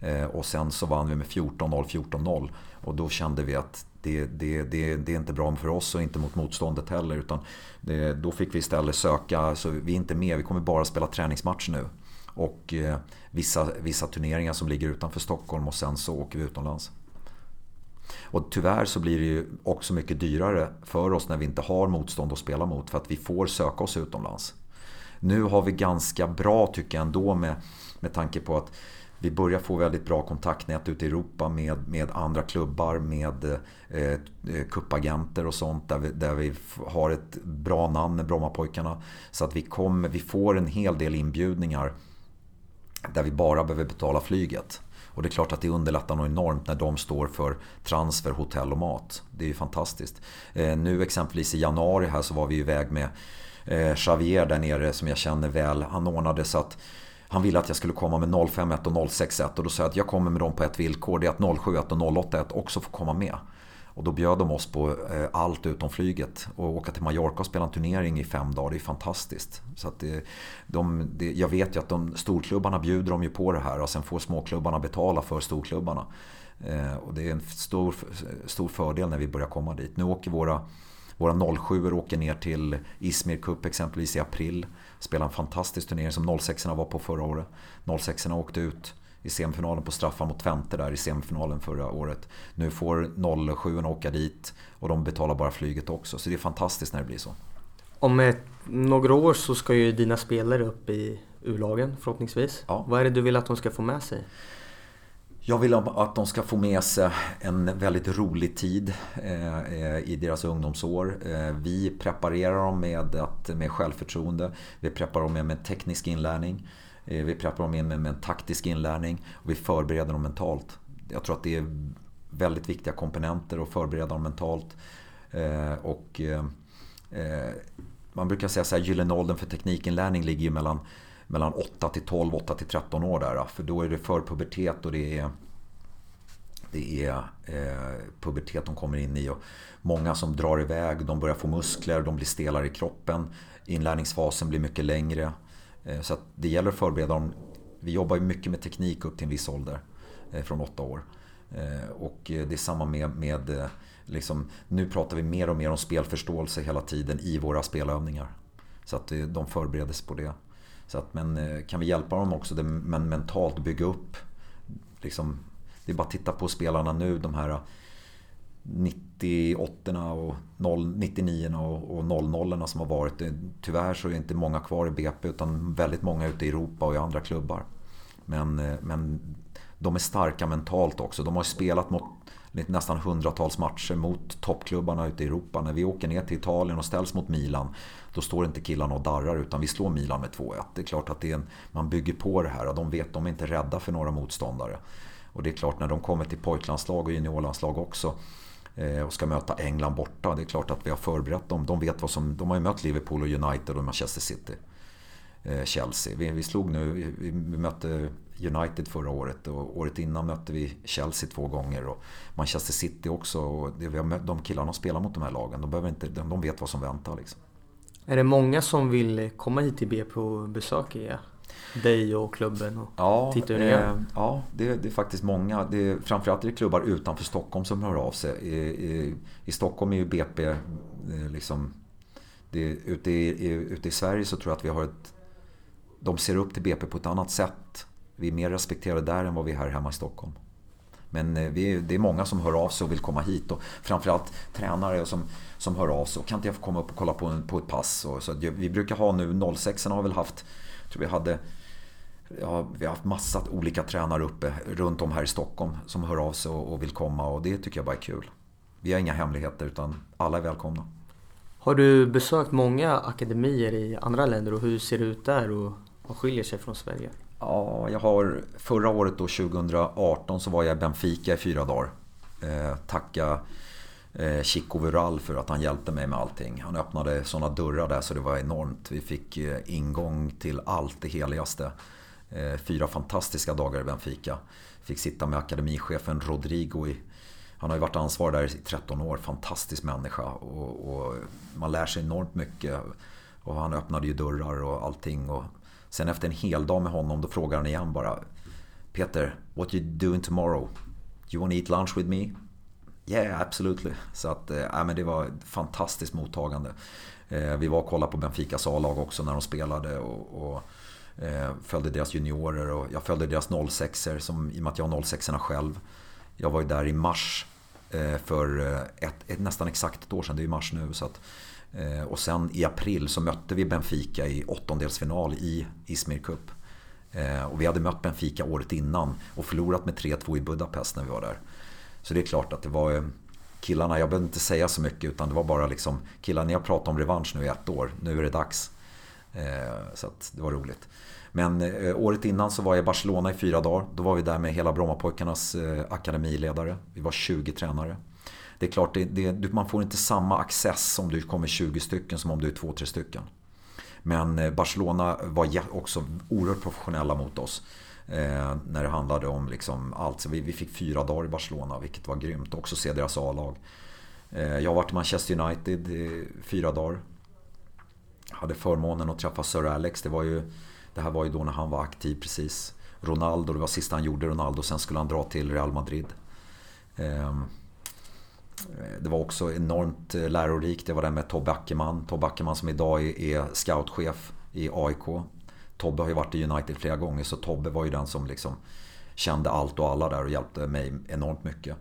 Eh, och sen så vann vi med 14-0, 14-0. Och då kände vi att det, det, det, det, är inte bra för oss och inte mot motståndet heller. Utan det, då fick vi istället söka, så vi är inte med, vi kommer bara spela träningsmatch nu. Och eh, vissa, vissa turneringar som ligger utanför Stockholm och sen så åker vi utomlands. Och tyvärr så blir det ju också mycket dyrare för oss när vi inte har motstånd att spela mot för att vi får söka oss utomlands. Nu har vi ganska bra tycker jag ändå med, med tanke på att vi börjar få väldigt bra kontaktnät ute i Europa med, med andra klubbar, med eh, eh kuppagenter och sånt där vi, där vi har ett bra namn med Brommapojkarna. Så att vi, kommer, vi får en hel del inbjudningar där vi bara behöver betala flyget. Och det är klart att det underlättar något enormt när de står för transfer, hotell och mat. Det är ju fantastiskt. Eh, nu exempelvis i januari här så var vi iväg med eh, Xavier där nere som jag känner väl. Han ordnade så att han ville att jag skulle komma med 051 och 061 och då sa jag att jag kommer med dem på ett villkor. Det är att 071 och 081 också får komma med. Och då bjöd de oss på eh, allt utom flyget. Och åka till Mallorca och spela en turnering i fem dagar, det är fantastiskt. Så att det, de, det, jag vet ju att de, storklubbarna bjuder de ju på det här och sen får småklubbarna betala för storklubbarna. Eh, och det är en stor, stor fördel när vi börjar komma dit. Nu åker våra, våra 07 åker ner till Izmir Cup exempelvis i april. Spelar en fantastisk turnering som 06 var på förra året. 06 åkte ut i semifinalen på straffar mot Twente där i semifinalen förra året. Nu får 07 åka dit och de betalar bara flyget också. Så det är fantastiskt när det blir så. Om ett, några år så ska ju dina spelare upp i U-lagen förhoppningsvis. Ja. Vad är det du vill att de ska få med sig? Jag vill att de ska få med sig en väldigt rolig tid eh, i deras ungdomsår. Eh, vi preparerar dem med, att, med självförtroende. Vi preparerar dem med teknisk inlärning. Eh, vi preppar dem med, med en taktisk inlärning och vi förbereder dem mentalt. Jag tror att det är väldigt viktiga komponenter att förbereda dem mentalt. Eh, och eh, eh man brukar säga så här, gyllene åldern för teknikinlärning ligger ju mellan, mellan 8 till 12, 8 till 13 år där. För då är det förpubertet och det är det är eh, pubertet de kommer in i. Och många som drar iväg, de börjar få muskler, de blir stelare i kroppen. Inlärningsfasen blir mycket längre. Eh, så det gäller att förbereda dem. Vi jobbar ju mycket med teknik upp till en viss ålder. Eh, från åtta år. Eh, och det är samma med, med liksom, nu pratar vi mer och mer om spelförståelse hela tiden i våra spelövningar. Så att de förbereder sig på det. Så att, men kan vi hjälpa dem också men mentalt bygga upp. Liksom, det är bara att titta på spelarna nu, de här 98 och 99 och 00 som har varit. Tyvärr så är det inte många kvar i BP utan väldigt många ute i Europa och i andra klubbar. Men, eh, men de är starka mentalt också. De har spelat mot nästan hundratals matcher mot toppklubbarna ute i Europa. När vi åker ner till Italien och ställs mot Milan då står inte killarna och darrar utan vi slår Milan med 2-1. Det är klart att det är en, man bygger på det här. De vet de är inte rädda för några motståndare. Och det är klart när de kommer till pojklandslag och juniorlandslag också Eh, och ska möta England borta. Det är klart att vi har förberett dem. De, vet vad som, de har ju mött Liverpool och United och Manchester City. Eh, Chelsea. Vi, vi slog nu, vi, vi mötte United förra året och året innan mötte vi Chelsea två gånger och Manchester City också. Och det, vi har mött, de killarna spelar mot de här lagen. De, behöver inte, de, de vet vad som väntar. Liksom. Är det många som vill komma hit till B på besök? er? Dig och klubben och ja, tittar eh, Ja, det, det, är faktiskt många. Det är, framförallt är det klubbar utanför Stockholm som hör av sig. I, i, i Stockholm är ju BP eh, liksom... Det, ute, i, ute i Sverige så tror jag att vi har ett... De ser upp till BP på ett annat sätt. Vi är mer respekterade där än vad vi är här hemma i Stockholm. Men eh, vi, det är många som hör av sig och vill komma hit. Och framförallt tränare som, som hör av sig. Kan inte jag få komma upp och kolla på, på ett pass? Och, så vi brukar ha nu, 06 har väl haft, tror vi hade ja, vi har haft massa olika tränare uppe runt om här i Stockholm som hör av sig och, vill komma och det tycker jag bara är kul. Vi har inga hemligheter utan alla är välkomna. Har du besökt många akademier i andra länder och hur ser det ut där och vad skiljer sig från Sverige? Ja, jag har förra året då 2018 så var jag i Benfica i fyra dagar. Eh, tacka eh, Chico Vural för att han hjälpte mig med allting. Han öppnade sådana dörrar där så det var enormt. Vi fick eh, ingång till allt det heligaste. Eh, fyra fantastiska dagar i Benfica. Fick sitta med akademichefen Rodrigo i han har ju varit ansvarig där i 13 år, fantastisk människa och, och, man lär sig enormt mycket. Och han öppnade ju dörrar och allting. Och sen efter en hel dag med honom då frågar han igen bara Peter, what you doing tomorrow? You wanna eat lunch with me? Yeah, absolutely. Så att, äh, men det var ett fantastiskt mottagande. Eh, vi var och kollade på Benficas A-lag också när de spelade. och, och Eh, följde deras juniorer och jag följde deras 06er som, i och med att jag har 06 erna själv. Jag var ju där i mars eh, för eh, ett, ett, nästan exakt ett år sedan, det är ju mars nu. Så att, eh, och sen i april så mötte vi Benfica i åttondelsfinal i Izmir Cup. Och vi hade mött Benfica året innan och förlorat med 3-2 i Budapest när vi var där. Så det är klart att det var eh, killarna, jag behöver inte säga så mycket utan det var bara liksom killarna, ni har pratat om revansch nu i ett år, nu är det dags. Eh, så att det var roligt. Men eh, året innan så var jag i Barcelona i fyra dagar. Då var vi där med hela Brommapojkarnas akademiledare. Vi var 20 tränare. Det är klart, det, det, man får inte samma access om du kommer 20 stycken som om du är 2-3 stycken. Men Barcelona var också oerhört professionella mot oss. Eh, när det handlade om liksom allt. Så vi, vi, fick fyra dagar i Barcelona, vilket var grymt. Också se deras A-lag. Eh, jag har varit i Manchester United i fyra dagar. Hade förmånen att träffa Sir Alex. Det var ju det här var ju då när han var aktiv precis. Ronaldo, det var sista han gjorde Ronaldo. Sen skulle han dra till Real Madrid. Ehm, det var också enormt eh, lärorikt. Det var det med Tobbe Ackerman. Tobbe Ackerman som idag är scoutchef i AIK. Tobbe har ju varit i United flera gånger så Tobbe var ju den som liksom kände allt och alla där och hjälpte mig enormt mycket.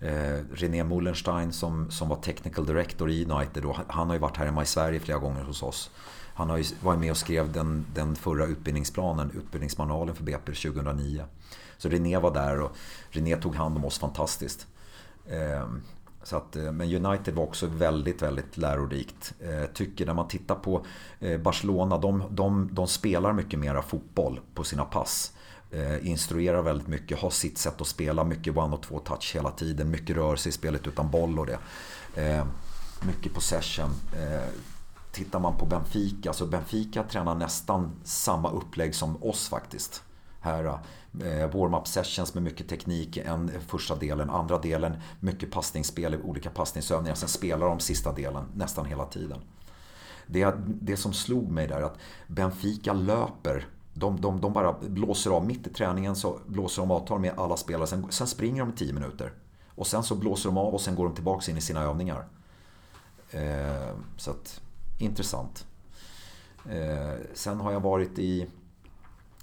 Eh, René Mullenstein som, som var technical director i United och han har ju varit här hemma i Sverige flera gånger hos oss. Han har ju varit med och skrev den, den förra utbildningsplanen, utbildningsmanualen för BP 2009. Så René var där och René tog hand om oss fantastiskt. Eh, så att, eh, men United var också väldigt, väldigt lärorikt. Jag tycker när man tittar på eh, Barcelona, de, de, de spelar mycket mera fotboll på sina pass. Instruerar väldigt mycket, har sitt sätt att spela, mycket one och två touch hela tiden, mycket rörelse i spelet utan boll och det. Mycket possession. Tittar man på Benfica, så Benfica tränar nästan samma upplägg som oss faktiskt. Här, eh, warm-up sessions med mycket teknik, en eh, första delen, andra delen mycket passningsspel, olika passningsövningar. Sen spelar de sista delen nästan hela tiden. Det, det som slog mig där är att Benfica löper de, de, de bara blåser av mitt i träningen så blåser de avtal med alla spelare. Sen, sen springer de i 10 minuter. Och sen så blåser de av och sen går de tillbaka in i sina övningar. Eh, så att, intressant. Eh, sen har jag varit i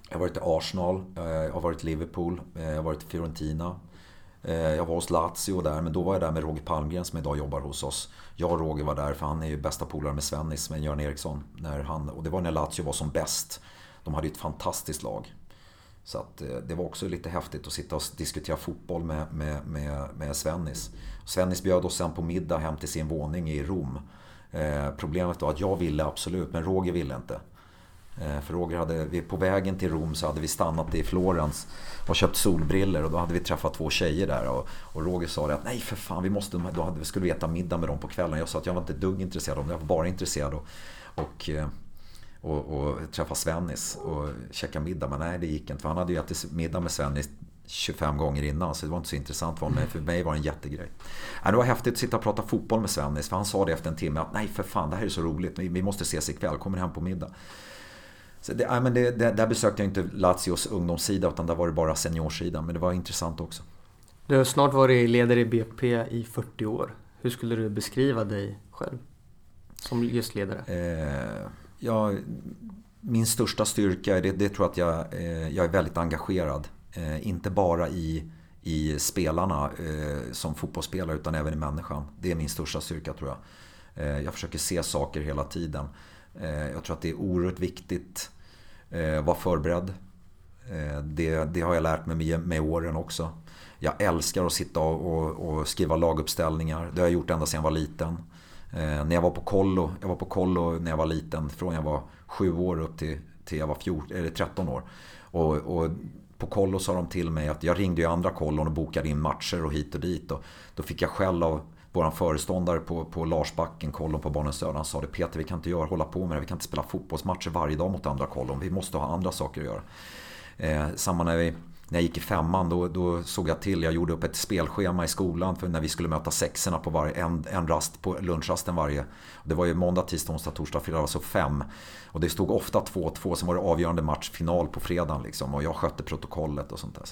jag har varit i Arsenal, eh, jag har varit i Liverpool, eh, jag har varit i Fiorentina. Eh, jag var hos Lazio där, men då var jag där med Roger Palmgren som idag jobbar hos oss. Jag och Roger var där, för han är ju bästa polare med Svennis, med Göran Eriksson. När han, och det var när Lazio var som bäst. De hade ju ett fantastiskt lag. Så att, det var också lite häftigt att sitta och diskutera fotboll med, med, med, med Svennis. Svennis bjöd oss sen på middag hem till sin våning i Rom. Eh, problemet var att jag ville absolut, men Roger ville inte. Eh, för Roger hade, på vägen till Rom så hade vi stannat i Florens och köpt solbriller och då hade vi träffat två tjejer där. Och, och Roger sa det att nej för fan, vi måste, då hade, vi skulle vi äta middag med dem på kvällen. Jag sa att jag var inte dugg intresserad av dem, jag var bara intresserad och, och, eh, och, och träffa Svennis och käka middag. Men nej, det gick inte. För han hade ju ätit middag med Svennis 25 gånger innan så det var inte så intressant för honom. Men för mig var det en jättegrej. Det var häftigt att sitta och prata fotboll med Svennis för han sa det efter en timme att nej för fan det här är så roligt. Vi måste ses ikväll, kommer hem på middag. Så det, nej, men det, det, där besökte jag inte Lazios ungdomssida utan där var det bara seniorsidan. Men det var intressant också. Du har snart varit ledare i BP i 40 år. Hur skulle du beskriva dig själv som just ledare? Eh, ja, min största styrka, det, det tror jag att jag, eh, jag är väldigt engagerad. Eh, inte bara i, i spelarna eh, som fotbollsspelare utan även i människan. Det är min största styrka tror jag. Eh, jag försöker se saker hela tiden. Eh, jag tror att det är oerhört viktigt att vara förberedd. Eh, det, det, har jag lärt mig med, med åren också. Jag älskar att sitta och, och, skriva laguppställningar. Det har jag gjort ända sedan jag var liten. När jag var på kollo, jag var på kollo när jag var liten, från jag var sju år upp till, till jag var 14, eller 13 år. Och, och på kollo sa de till mig att jag ringde ju andra kollon och bokade in matcher och hit och dit. Och då fick jag skäll av vår föreståndare på, på Larsbacken, kollon på Barnens Söder. Han sa det Peter, vi kan inte göra, hålla på med det. Vi kan inte spela fotbollsmatcher varje dag mot andra kollon. Vi måste ha andra saker att göra. Eh, samma när vi när jag gick i femman då, då såg jag till, jag gjorde upp ett spelschema i skolan för när vi skulle möta sexorna på varje, en, en rast på lunchrasten varje. Det var ju måndag, tisdag, onsdag, torsdag, fredag, alltså fem. Och det stod ofta 2-2, sen var det avgörande match, final på fredagen liksom. Och jag skötte protokollet och sånt där.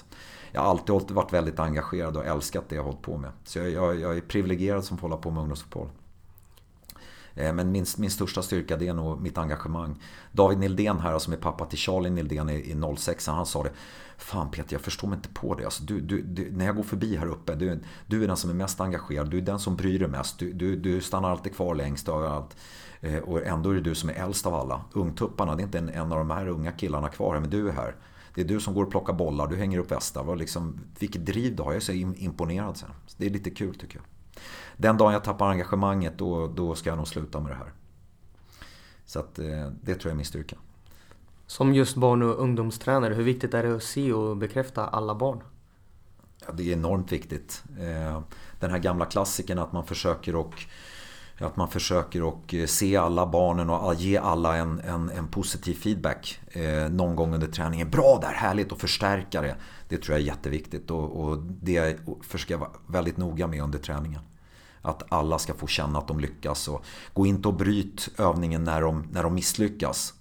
Jag har alltid varit väldigt engagerad och älskat det jag hållit på med. Så jag, jag, jag är privilegierad som får hålla på med ungdomsfotboll. Eh, men min, min största styrka det är nog mitt engagemang. David Nildén här som är pappa till Charlie Nildén i, i 06 han sa det. Fan Peter, jag förstår mig inte på det. Alltså, du, du, du, när jag går förbi här uppe, du, du, är den som är mest engagerad. Du är den som bryr dig mest. Du, du, du stannar alltid kvar längst överallt. allt. och ändå är det du som är äldst av alla. Ungtupparna, det är inte en, en av de här unga killarna kvar här, men du är här. Det är du som går och plockar bollar, du hänger upp västar. Liksom, vilket driv du har, jag är så imponerad. Så det är lite kul tycker jag. Den dagen jag tappar engagemanget, då, då ska jag nog sluta med det här. Så att, eh, det tror jag är min styrka. Som just barn och ungdomstränare, hur viktigt är det att se och bekräfta alla barn? Ja, det är enormt viktigt. Eh, den här gamla klassiken att man försöker och att man försöker och eh, se alla barnen och ge alla en, en, en positiv feedback eh, någon gång under träningen. Bra där, härligt och förstärka det. Det tror jag är jätteviktigt och, och det försöker jag vara väldigt noga med under träningen. Att alla ska få känna att de lyckas och gå inte och bryt övningen när de, när de misslyckas.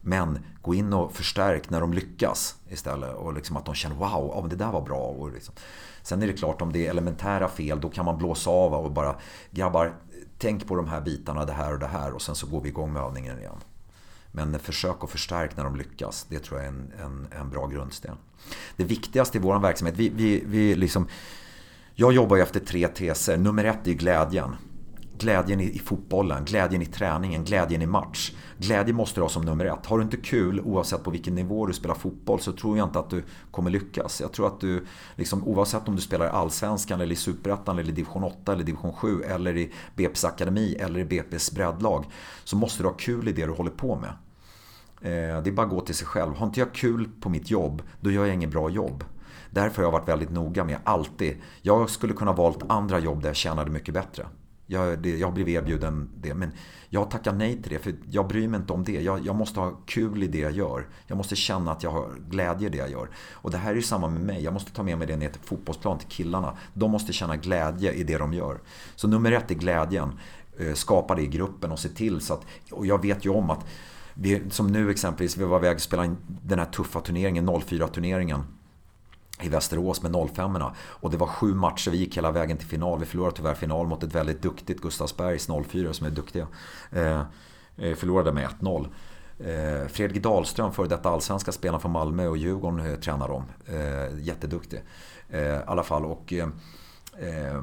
Men gå in och förstärk när de lyckas istället. Och liksom att de känner wow, ja, det där var bra. Och liksom. Sen är det klart om det är elementära fel då kan man blåsa av och bara grabbar tänk på de här bitarna, det här och det här och sen så går vi igång med övningen igen. Men försök att förstärka när de lyckas. Det tror jag är en, en, en bra grundsten. Det viktigaste i vår verksamhet, vi, vi, vi liksom, jag jobbar ju efter tre teser. Nummer ett är glädjen. Glädjen i, fotbollen, glädjen i träningen, glädjen i match. Glädje måste du ha som nummer ett. Har du inte kul oavsett på vilken nivå du spelar fotboll så tror jag inte att du kommer lyckas. Jag tror att du, liksom, oavsett om du spelar i Allsvenskan eller i Superettan eller i Division 8 eller Division 7 eller i BP's akademi eller i BP's breddlag så måste du ha kul i det du håller på med. Eh, det är bara att gå till sig själv. Har inte jag kul på mitt jobb, då gör jag inget bra jobb. Därför har jag varit väldigt noga med, alltid. Jag skulle kunna valt andra jobb där jag tjänade mycket bättre. Jag, det, jag blev erbjuden det. Men jag tackar nej till det för jag bryr mig inte om det. Jag, jag, måste ha kul i det jag gör. Jag måste känna att jag har glädje i det jag gör. Och det här är ju samma med mig. Jag måste ta med mig det ner till fotbollsplan, till killarna. De måste känna glädje i det de gör. Så nummer ett är glädjen. Eh, skapa det i gruppen och se till så att... Och jag vet ju om att vi, som nu exempelvis, vi var iväg och spelade in den här tuffa turneringen, 04-turneringen i Västerås med 05 Och det var sju matcher, vi gick hela vägen till final. Vi förlorade tyvärr final mot ett väldigt duktigt Gustavsbergs 04 som är duktiga. Eh, eh förlorade med 1-0. Eh, Fredrik Dahlström, före detta allsvenska spelaren från Malmö och Djurgården eh, tränar dem. Eh, jätteduktig. Eh, I alla fall. Och, eh, eh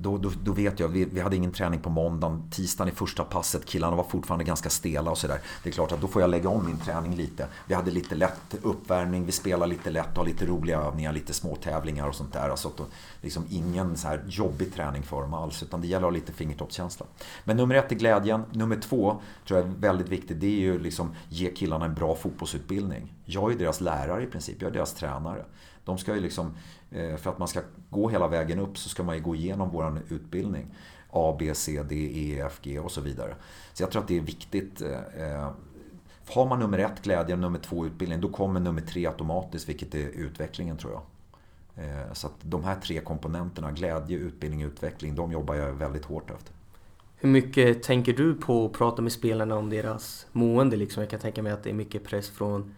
då, då, då, vet jag, vi, vi, hade ingen träning på måndagen, tisdagen i första passet, killarna var fortfarande ganska stela och sådär. Det är klart att då får jag lägga om min träning lite. Vi hade lite lätt uppvärmning, vi spelar lite lätt och har lite roliga övningar, lite små tävlingar och sånt där. Alltså då, liksom ingen så här jobbig träning för dem alls, utan det gäller att ha lite fingertoppskänsla. Men nummer ett är glädjen. Nummer två, tror jag är väldigt viktigt, det är ju liksom ge killarna en bra fotbollsutbildning. Jag är deras lärare i princip, jag är deras tränare. De ska ju liksom, eh, för att man ska gå hela vägen upp så ska man ju gå igenom vår utbildning. A, B, C, D, E, F, G och så vidare. Så jag tror att det är viktigt. Eh, eh, har man nummer ett glädje och nummer två utbildning, då kommer nummer tre automatiskt, vilket är utvecklingen tror jag. Så att de här tre komponenterna, glädje, utbildning och utveckling, de jobbar jag väldigt hårt efter. Hur mycket tänker du på att prata med spelarna om deras mående? Liksom? Jag kan tänka mig att det är mycket press från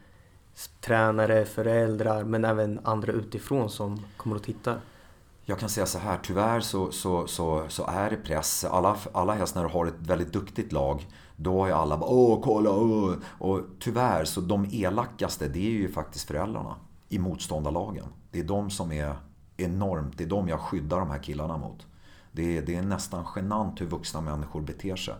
tränare, föräldrar men även andra utifrån som kommer och tittar? Jag kan säga så här, tyvärr så, så, så, så är det press. Alla, alla helst när du har ett väldigt duktigt lag, då är alla bara åh, kolla, åh. Och tyvärr, så de elakaste, det är ju faktiskt föräldrarna i motståndarlagen. Det är de som är enormt, det är de jag skyddar de här killarna mot. Det är, det är nästan genant hur vuxna människor beter sig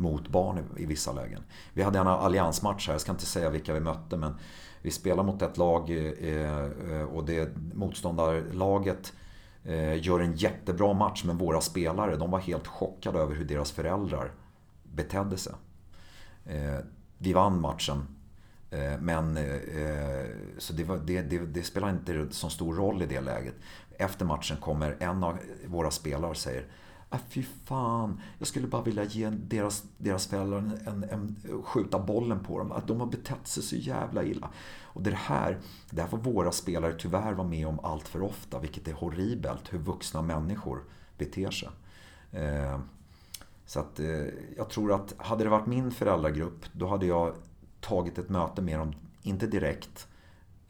mot barn i, i vissa lägen. Vi hade en alliansmatch här, jag ska inte säga vilka vi mötte, men vi spelar mot ett lag eh, eh, och det motståndarlaget eh, gör en jättebra match men våra spelare de var helt chockade över hur deras föräldrar betedde sig. Vi vann matchen men så det, var, det, det, det spelar inte så stor roll i det läget. Efter matchen kommer en av våra spelare och säger Ah, fy fan, jag skulle bara vilja ge deras, deras föräldrar en, en, en, skjuta bollen på dem. Att de har betett sig så jävla illa. Och det här, det här får våra spelare tyvärr vara med om allt för ofta, vilket är horribelt, hur vuxna människor beter sig. Eh, så att eh, jag tror att hade det varit min föräldragrupp, då hade jag tagit ett möte med dem, inte direkt,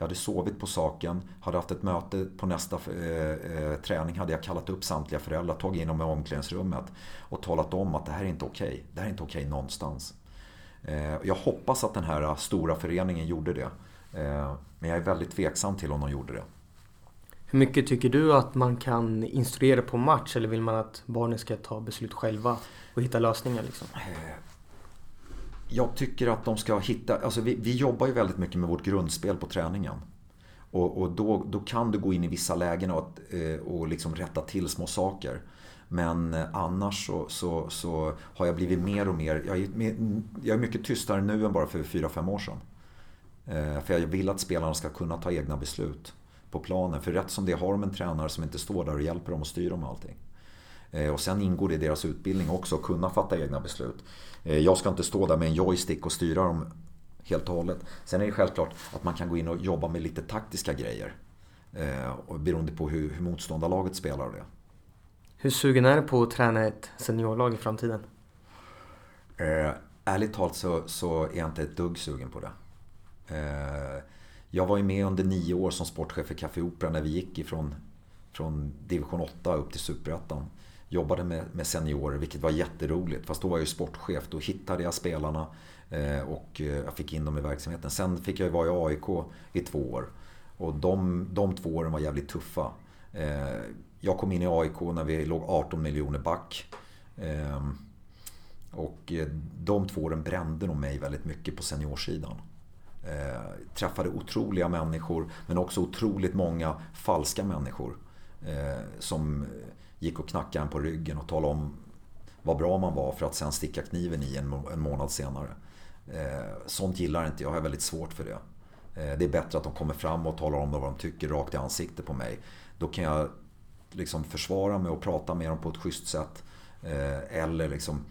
jag hade sovit på saken, hade haft ett möte på nästa eh, eh, träning hade jag kallat upp samtliga föräldrar, tagit in dem i omklädningsrummet och talat om att det här är inte okej. Okay. Det här är inte okej okay någonstans. Eh, jag hoppas att den här stora föreningen gjorde det. Eh, men jag är väldigt tveksam till om de gjorde det. Hur mycket tycker du att man kan instruera på match eller vill man att barnen ska ta beslut själva och hitta lösningar? Liksom? Jag tycker att de ska hitta, alltså vi, vi jobbar ju väldigt mycket med vårt grundspel på träningen. Och, och då, då kan du gå in i vissa lägen och, eh, och liksom rätta till små saker. Men eh, annars så, så, så, har jag blivit mer och mer, jag är, jag är mycket tystare nu än bara för 4-5 år sedan. Eh, för jag vill att spelarna ska kunna ta egna beslut på planen. För rätt som det har de en tränare som inte står där och hjälper dem och styr dem och allting. Och sen ingår det i deras utbildning också att kunna fatta egna beslut. Eh, jag ska inte stå där med en joystick och styra dem helt och hållet. Sen är det självklart att man kan gå in och jobba med lite taktiska grejer. Eh, beroende på hur, hur motståndarlaget spelar det. Hur sugen är du på att träna ett seniorlag i framtiden? Eh, ärligt talat så, så är jag inte ett dugg sugen på det. Eh, jag var ju med under nio år som sportchef för Café Opera när vi gick ifrån från division 8 upp till superettan jobbade med, med seniorer, vilket var jätteroligt. Fast då var jag ju sportchef. Då hittade jag spelarna, eh, Och eh, jag fick in dem i verksamheten. Sen fick jag vara i AIK i två år. Och de, de två åren var jävligt tuffa. Eh, jag kom in i AIK när vi låg 18 miljoner back. Ehm, och de två åren brände nog mig väldigt mycket på seniorsidan. Eh, träffade otroliga människor men också otroligt många falska människor. Eh, som gick och knackade en på ryggen och talade om vad bra man var för att sen sticka kniven i en, en månad senare. Eh, sånt gillar inte jag, jag har väldigt svårt för det. Eh, det är bättre att de kommer fram och talar om vad de tycker rakt i ansiktet på mig. Då kan jag liksom försvara mig och prata med dem på ett schysst sätt. Eh, eller liksom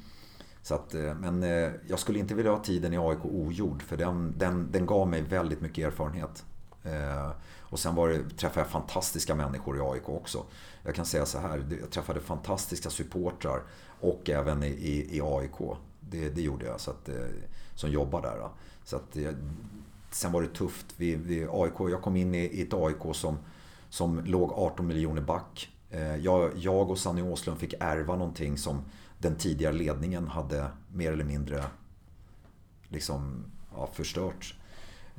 så att, eh, men eh, jag skulle inte vilja ha tiden i AIK ogjord för den, den, den gav mig väldigt mycket erfarenhet. Eh, och sen var det, träffade jag fantastiska människor i AIK också. Jag kan säga så här, jag träffade fantastiska supportrar och även i, i, i AIK. Det, det, gjorde jag, så att, eh, som jobbar där. Så att, eh, sen var det tufft. Vi, vi, AIK, jag kom in i, i ett AIK som, som låg 18 miljoner back. Jag, jag och Sanny Åslund fick ärva någonting som den tidigare ledningen hade mer eller mindre liksom, ja, förstört.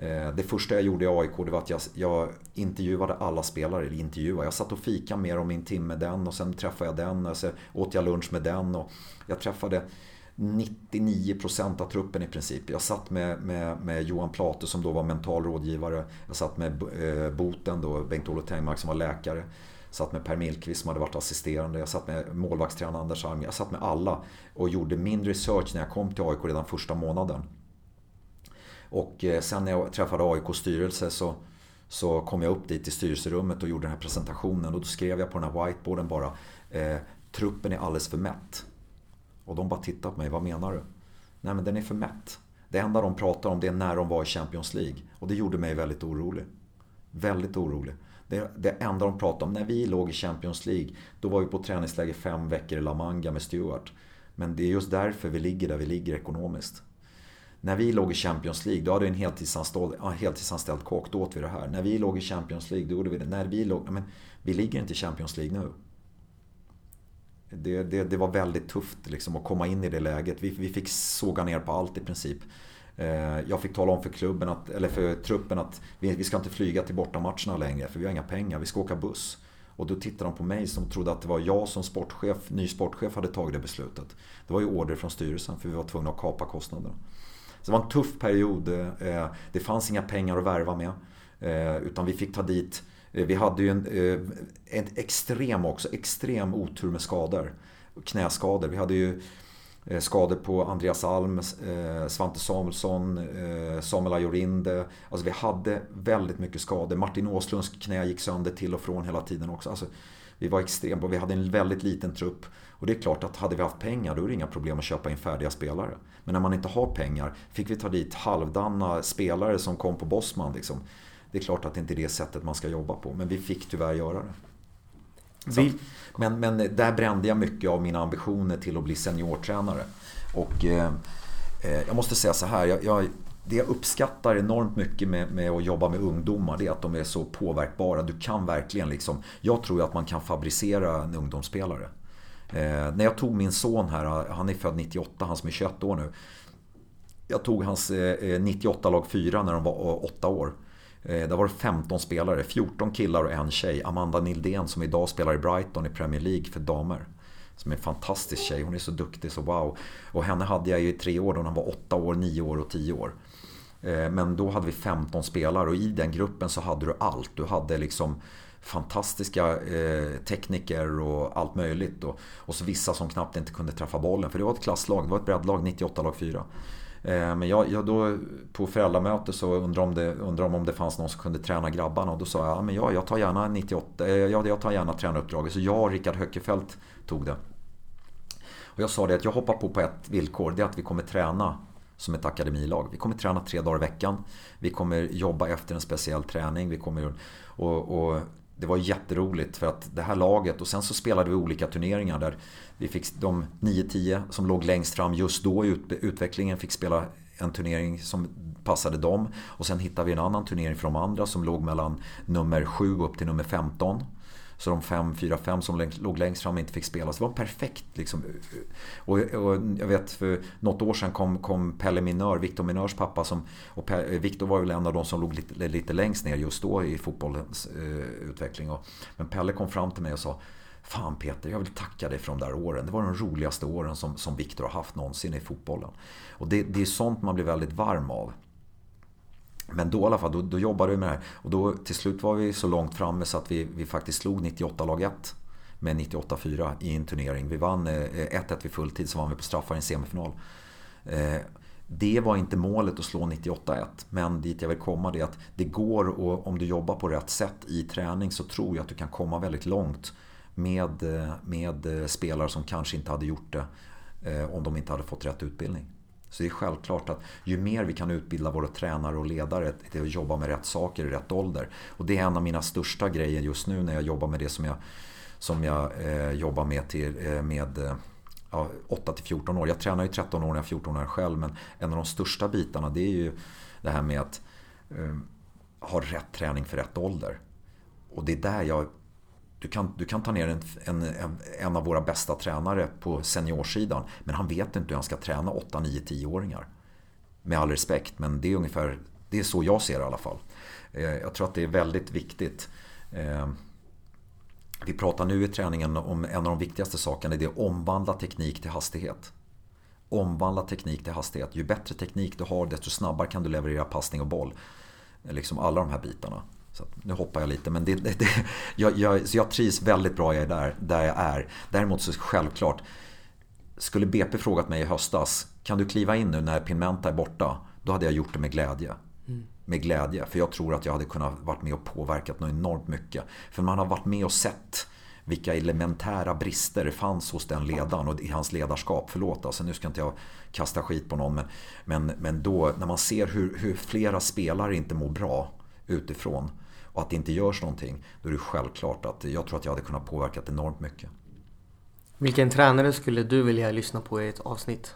Eh, det första jag gjorde i AIK det var att jag, jag intervjuade alla spelare. Eller intervjuade. Jag satt och fika med dem i en timme den och sen träffade jag den. Och sen åt jag lunch med den. Och jag träffade 99% av truppen i princip. Jag satt med, med, med Johan Plate som då var mental rådgivare. Jag satt med eh, Boten då, Bengt-Olof Tengmark som var läkare Jag satt med Per Millqvist som hade varit assisterande. Jag satt med målvaktstränaren Anders Alm. Jag satt med alla och gjorde min research när jag kom till AIK redan första månaden. Och eh, sen när jag träffade AIKs styrelse så, så kom jag upp dit i styrelserummet och gjorde den här presentationen. Och då skrev jag på den här whiteboarden bara eh, Truppen är alldeles för mätt. Och de bara tittade på mig. Vad menar du? Nej men den är för mätt. Det enda de pratar om det är när de var i Champions League. Och det gjorde mig väldigt orolig. Väldigt orolig. Det, det enda de pratade om, när vi låg i Champions League, då var vi på träningsläger fem veckor i La Manga med Stuart. Men det är just därför vi ligger där vi ligger ekonomiskt. När vi låg i Champions League, då hade vi en heltidsanställd, heltidsanställd kock, då åt vi det här. När vi låg i Champions League, då gjorde vi det. När vi låg, men vi ligger inte i Champions League nu. Det, det, det var väldigt tufft liksom, att komma in i det läget. Vi, vi fick såga ner på allt i princip. Eh, jag fick tala om för klubben, att, eller för truppen att vi, vi ska inte flyga till bortamatcherna längre för vi har inga pengar, vi ska åka buss. Och då tittade de på mig som trodde att det var jag som sportchef, ny sportchef hade tagit det beslutet. Det var ju order från styrelsen för vi var tvungna att kapa kostnaderna. Så det var en tuff period. Eh, det fanns inga pengar att värva med. Eh, utan vi fick ta dit, eh, vi hade ju en, en extrem också, extrem otur med skador. Knäskador. Vi hade ju skador på Andreas Alm, Svante Samuelsson, Samuel Ajorinde. Alltså vi hade väldigt mycket skador. Martin Åslunds knä gick sönder till och från hela tiden också. Alltså, vi var extremt vi hade en väldigt liten trupp. Och det är klart att hade vi haft pengar då är det inga problem att köpa in färdiga spelare. Men när man inte har pengar fick vi ta dit halvdana spelare som kom på Bosman. Liksom. Det är klart att det inte är det sättet man ska jobba på. Men vi fick tyvärr göra det. Så, men, men där brände jag mycket av mina ambitioner till att bli seniortränare. Och eh, eh, jag måste säga så här. Jag, jag, det jag uppskattar enormt mycket med, med, att jobba med ungdomar det är att de är så påverkbara. Du kan verkligen liksom... Jag tror att man kan fabricera en ungdomsspelare. Eh, när jag tog min son här, han är född 98, han som är 21 år nu. Jag tog hans eh, 98 lag 4 när de var eh, 8 år. Eh, där var det 15 spelare, 14 killar och en tjej. Amanda Nildén som idag spelar i Brighton i Premier League för damer. Som är en fantastisk tjej, hon är så duktig så wow. Och henne hade jag ju i tre år då hon var 8 år, 9 år och 10 år. Eh, men då hade vi 15 spelare och i den gruppen så hade du allt. Du hade liksom fantastiska eh, tekniker och allt möjligt. Och, och så vissa som knappt inte kunde träffa bollen. För det var ett klasslag, det var ett breddlag, 98 lag 4. Eh, men jag, jag då, på föräldramöte så undrade om, det, undrade om det fanns någon som kunde träna grabbarna och då sa jag ja, men jag, jag tar gärna 98, eh, jag, jag tar gärna tränaruppdraget. Så jag och Rickard Höckefeldt tog det. Och jag sa det att jag hoppar på på ett villkor, det är att vi kommer träna som ett akademilag. Vi kommer träna tre dagar i veckan. Vi kommer jobba efter en speciell träning. Vi kommer, och, och det var jätteroligt för att det här laget och sen så spelade vi olika turneringar där vi fick de 9-10 som låg längst fram just då i utvecklingen fick spela en turnering som passade dem. Och sen hittade vi en annan turnering för de andra som låg mellan nummer 7 upp till nummer 15. Så de fem, fyra, fem som låg längst fram inte fick spela. Så det var perfekt. Liksom. Och, och jag vet för något år sedan kom, kom Pelle Minör, Victor Minörs pappa. Som, och Victor var väl en av de som låg lite, lite längst ner just då i fotbollens eh, utveckling. Och, men Pelle kom fram till mig och sa Fan Peter, jag vill tacka dig för de där åren. Det var de roligaste åren som, som Viktor har haft någonsin i fotbollen. Och det, det är sånt man blir väldigt varm av. Men då i alla fall, då, då jobbade vi med det här. Och då till slut var vi så långt framme så att vi, vi faktiskt slog 98 lag 1 med 98-4 i en turnering. Vi vann 1-1 eh, vid fulltid, så vann vi på straffar i en semifinal. Eh, det var inte målet att slå 98-1, men dit jag vill komma det är att det går och om du jobbar på rätt sätt i träning så tror jag att du kan komma väldigt långt med, eh, med eh, spelare som kanske inte hade gjort det eh, om de inte hade fått rätt utbildning. Så det är självklart att ju mer vi kan utbilda våra tränare och ledare till att jobba med rätt saker i rätt ålder. Och det är en av mina största grejer just nu när jag jobbar med det som jag, som jag eh, jobbar med, till, eh, med eh, ja, 8 14 år. Jag tränar ju 13 år när jag är 14 år själv men en av de största bitarna det är ju det här med att eh, ha rätt träning för rätt ålder. Och det är där jag du kan, du kan ta ner en, en, en av våra bästa tränare på seniorsidan. Men han vet inte hur han ska träna 8, 9, 10-åringar. Med all respekt, men det är ungefär det är så jag ser det i alla fall. Eh, jag tror att det är väldigt viktigt. Eh, vi pratar nu i träningen om en av de viktigaste sakerna. Det är att omvandla teknik till hastighet. Omvandla teknik till hastighet. Ju bättre teknik du har desto snabbare kan du leverera passning och boll. Liksom alla de här bitarna. Så nu hoppar jag lite men det, det, det, jag, jag, så jag trivs väldigt bra jag är där, där jag är. Däremot så självklart, skulle BP frågat mig i höstas, kan du kliva in nu när Pinmenta är borta? Då hade jag gjort det med glädje. Mm. Med glädje, för jag tror att jag hade kunnat varit med och påverkat något enormt mycket. För man har varit med och sett vilka elementära brister det fanns hos den ledaren och i hans ledarskap. Förlåt, alltså, nu ska inte jag kasta skit på någon. Men, men, men då när man ser hur, hur flera spelare inte mår bra utifrån och att det inte görs någonting, då är det självklart att jag tror att jag hade kunnat påverka enormt mycket. Vilken tränare skulle du vilja lyssna på i ett avsnitt?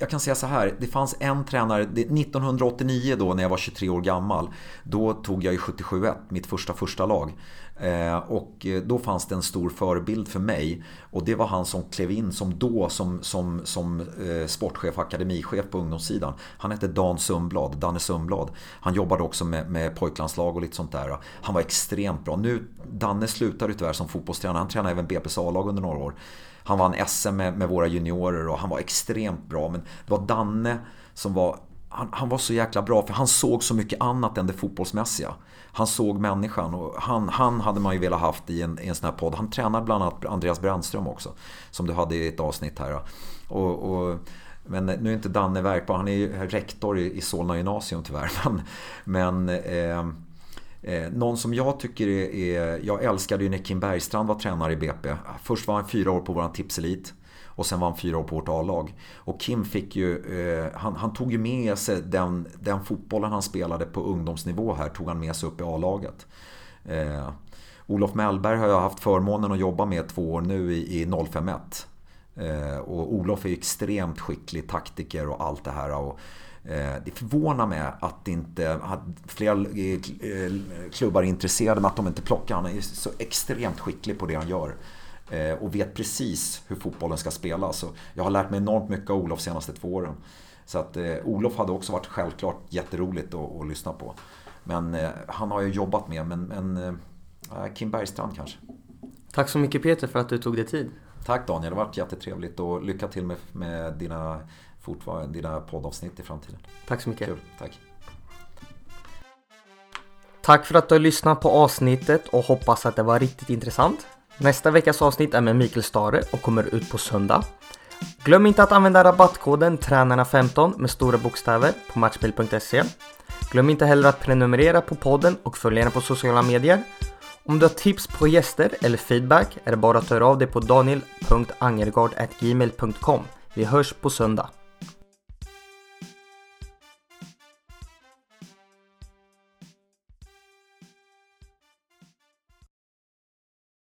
Jag kan säga så här, det fanns en tränare, 1989 då när jag var 23 år gammal, då tog jag i 77-1, mitt första första lag. Eh, och eh, då fanns det en stor förebild för mig och det var han som klev in som då som, som, som eh, sportchef, akademichef på ungdomssidan. Han hette Dan Sundblad, Danne Sundblad. Han jobbade också med, med pojklandslag och lite sånt där. Han var extremt bra. Nu, Danne slutade tyvärr som fotbollstränare, han tränade även BP's A-lag under några år. Han vann SM med, med våra juniorer och han var extremt bra. Men det var Danne som var han, han, var så jäkla bra för han såg så mycket annat än det fotbollsmässiga. Han såg människan och han, han hade man ju velat haft i en, i en sån här podd. Han tränade bland annat Andreas Brännström också. Som du hade i ett avsnitt här. Och, och, men nu är inte Danne verkbar. Han är ju rektor i, i Solna gymnasium tyvärr. Men, men eh, eh, någon som jag tycker är, är... Jag älskade ju när Kim Bergstrand var tränare i BP. Först var han fyra år på våran tipselit. Och sen var han fyra år på vårt A-lag. Och Kim fick ju, eh, han, han, tog ju med sig den, den fotbollen han spelade på ungdomsnivå här, tog han med sig upp i A-laget. Eh, Olof Mellberg har jag haft förmånen att jobba med två år nu i, i 051. Eh, och Olof är extremt skicklig taktiker och allt det här. Och, det förvånar mig att inte att flera eh, klubbar är intresserade med att de inte plockar. Han är så extremt skicklig på det han gör. Eh, och vet precis hur fotbollen ska spelas. jag har lärt mig enormt mycket av Olof de senaste två åren. Så att eh, Olof hade också varit självklart jätteroligt att, att lyssna på. Men eh, han har jag jobbat med, men, men eh, Kim Bergstrand kanske. Tack så mycket Peter för att du tog dig tid. Tack Daniel, det har varit jättetrevligt och lycka till med, med dina, dina poddavsnitt i framtiden. Tack så mycket. Kul, tack. Tack för att du har lyssnat på avsnittet och hoppas att det var riktigt intressant. Nästa veckas avsnitt är med Mikael Stare och kommer ut på söndag. Glöm inte att använda rabattkoden tränarna15 med stora bokstäver på matchbil.se. Glöm inte heller att prenumerera på podden och följa den på sociala medier. Om du har tips på gäster eller feedback är det bara att höra av dig på daniel.angergard.gmail.com. Vi hörs på söndag.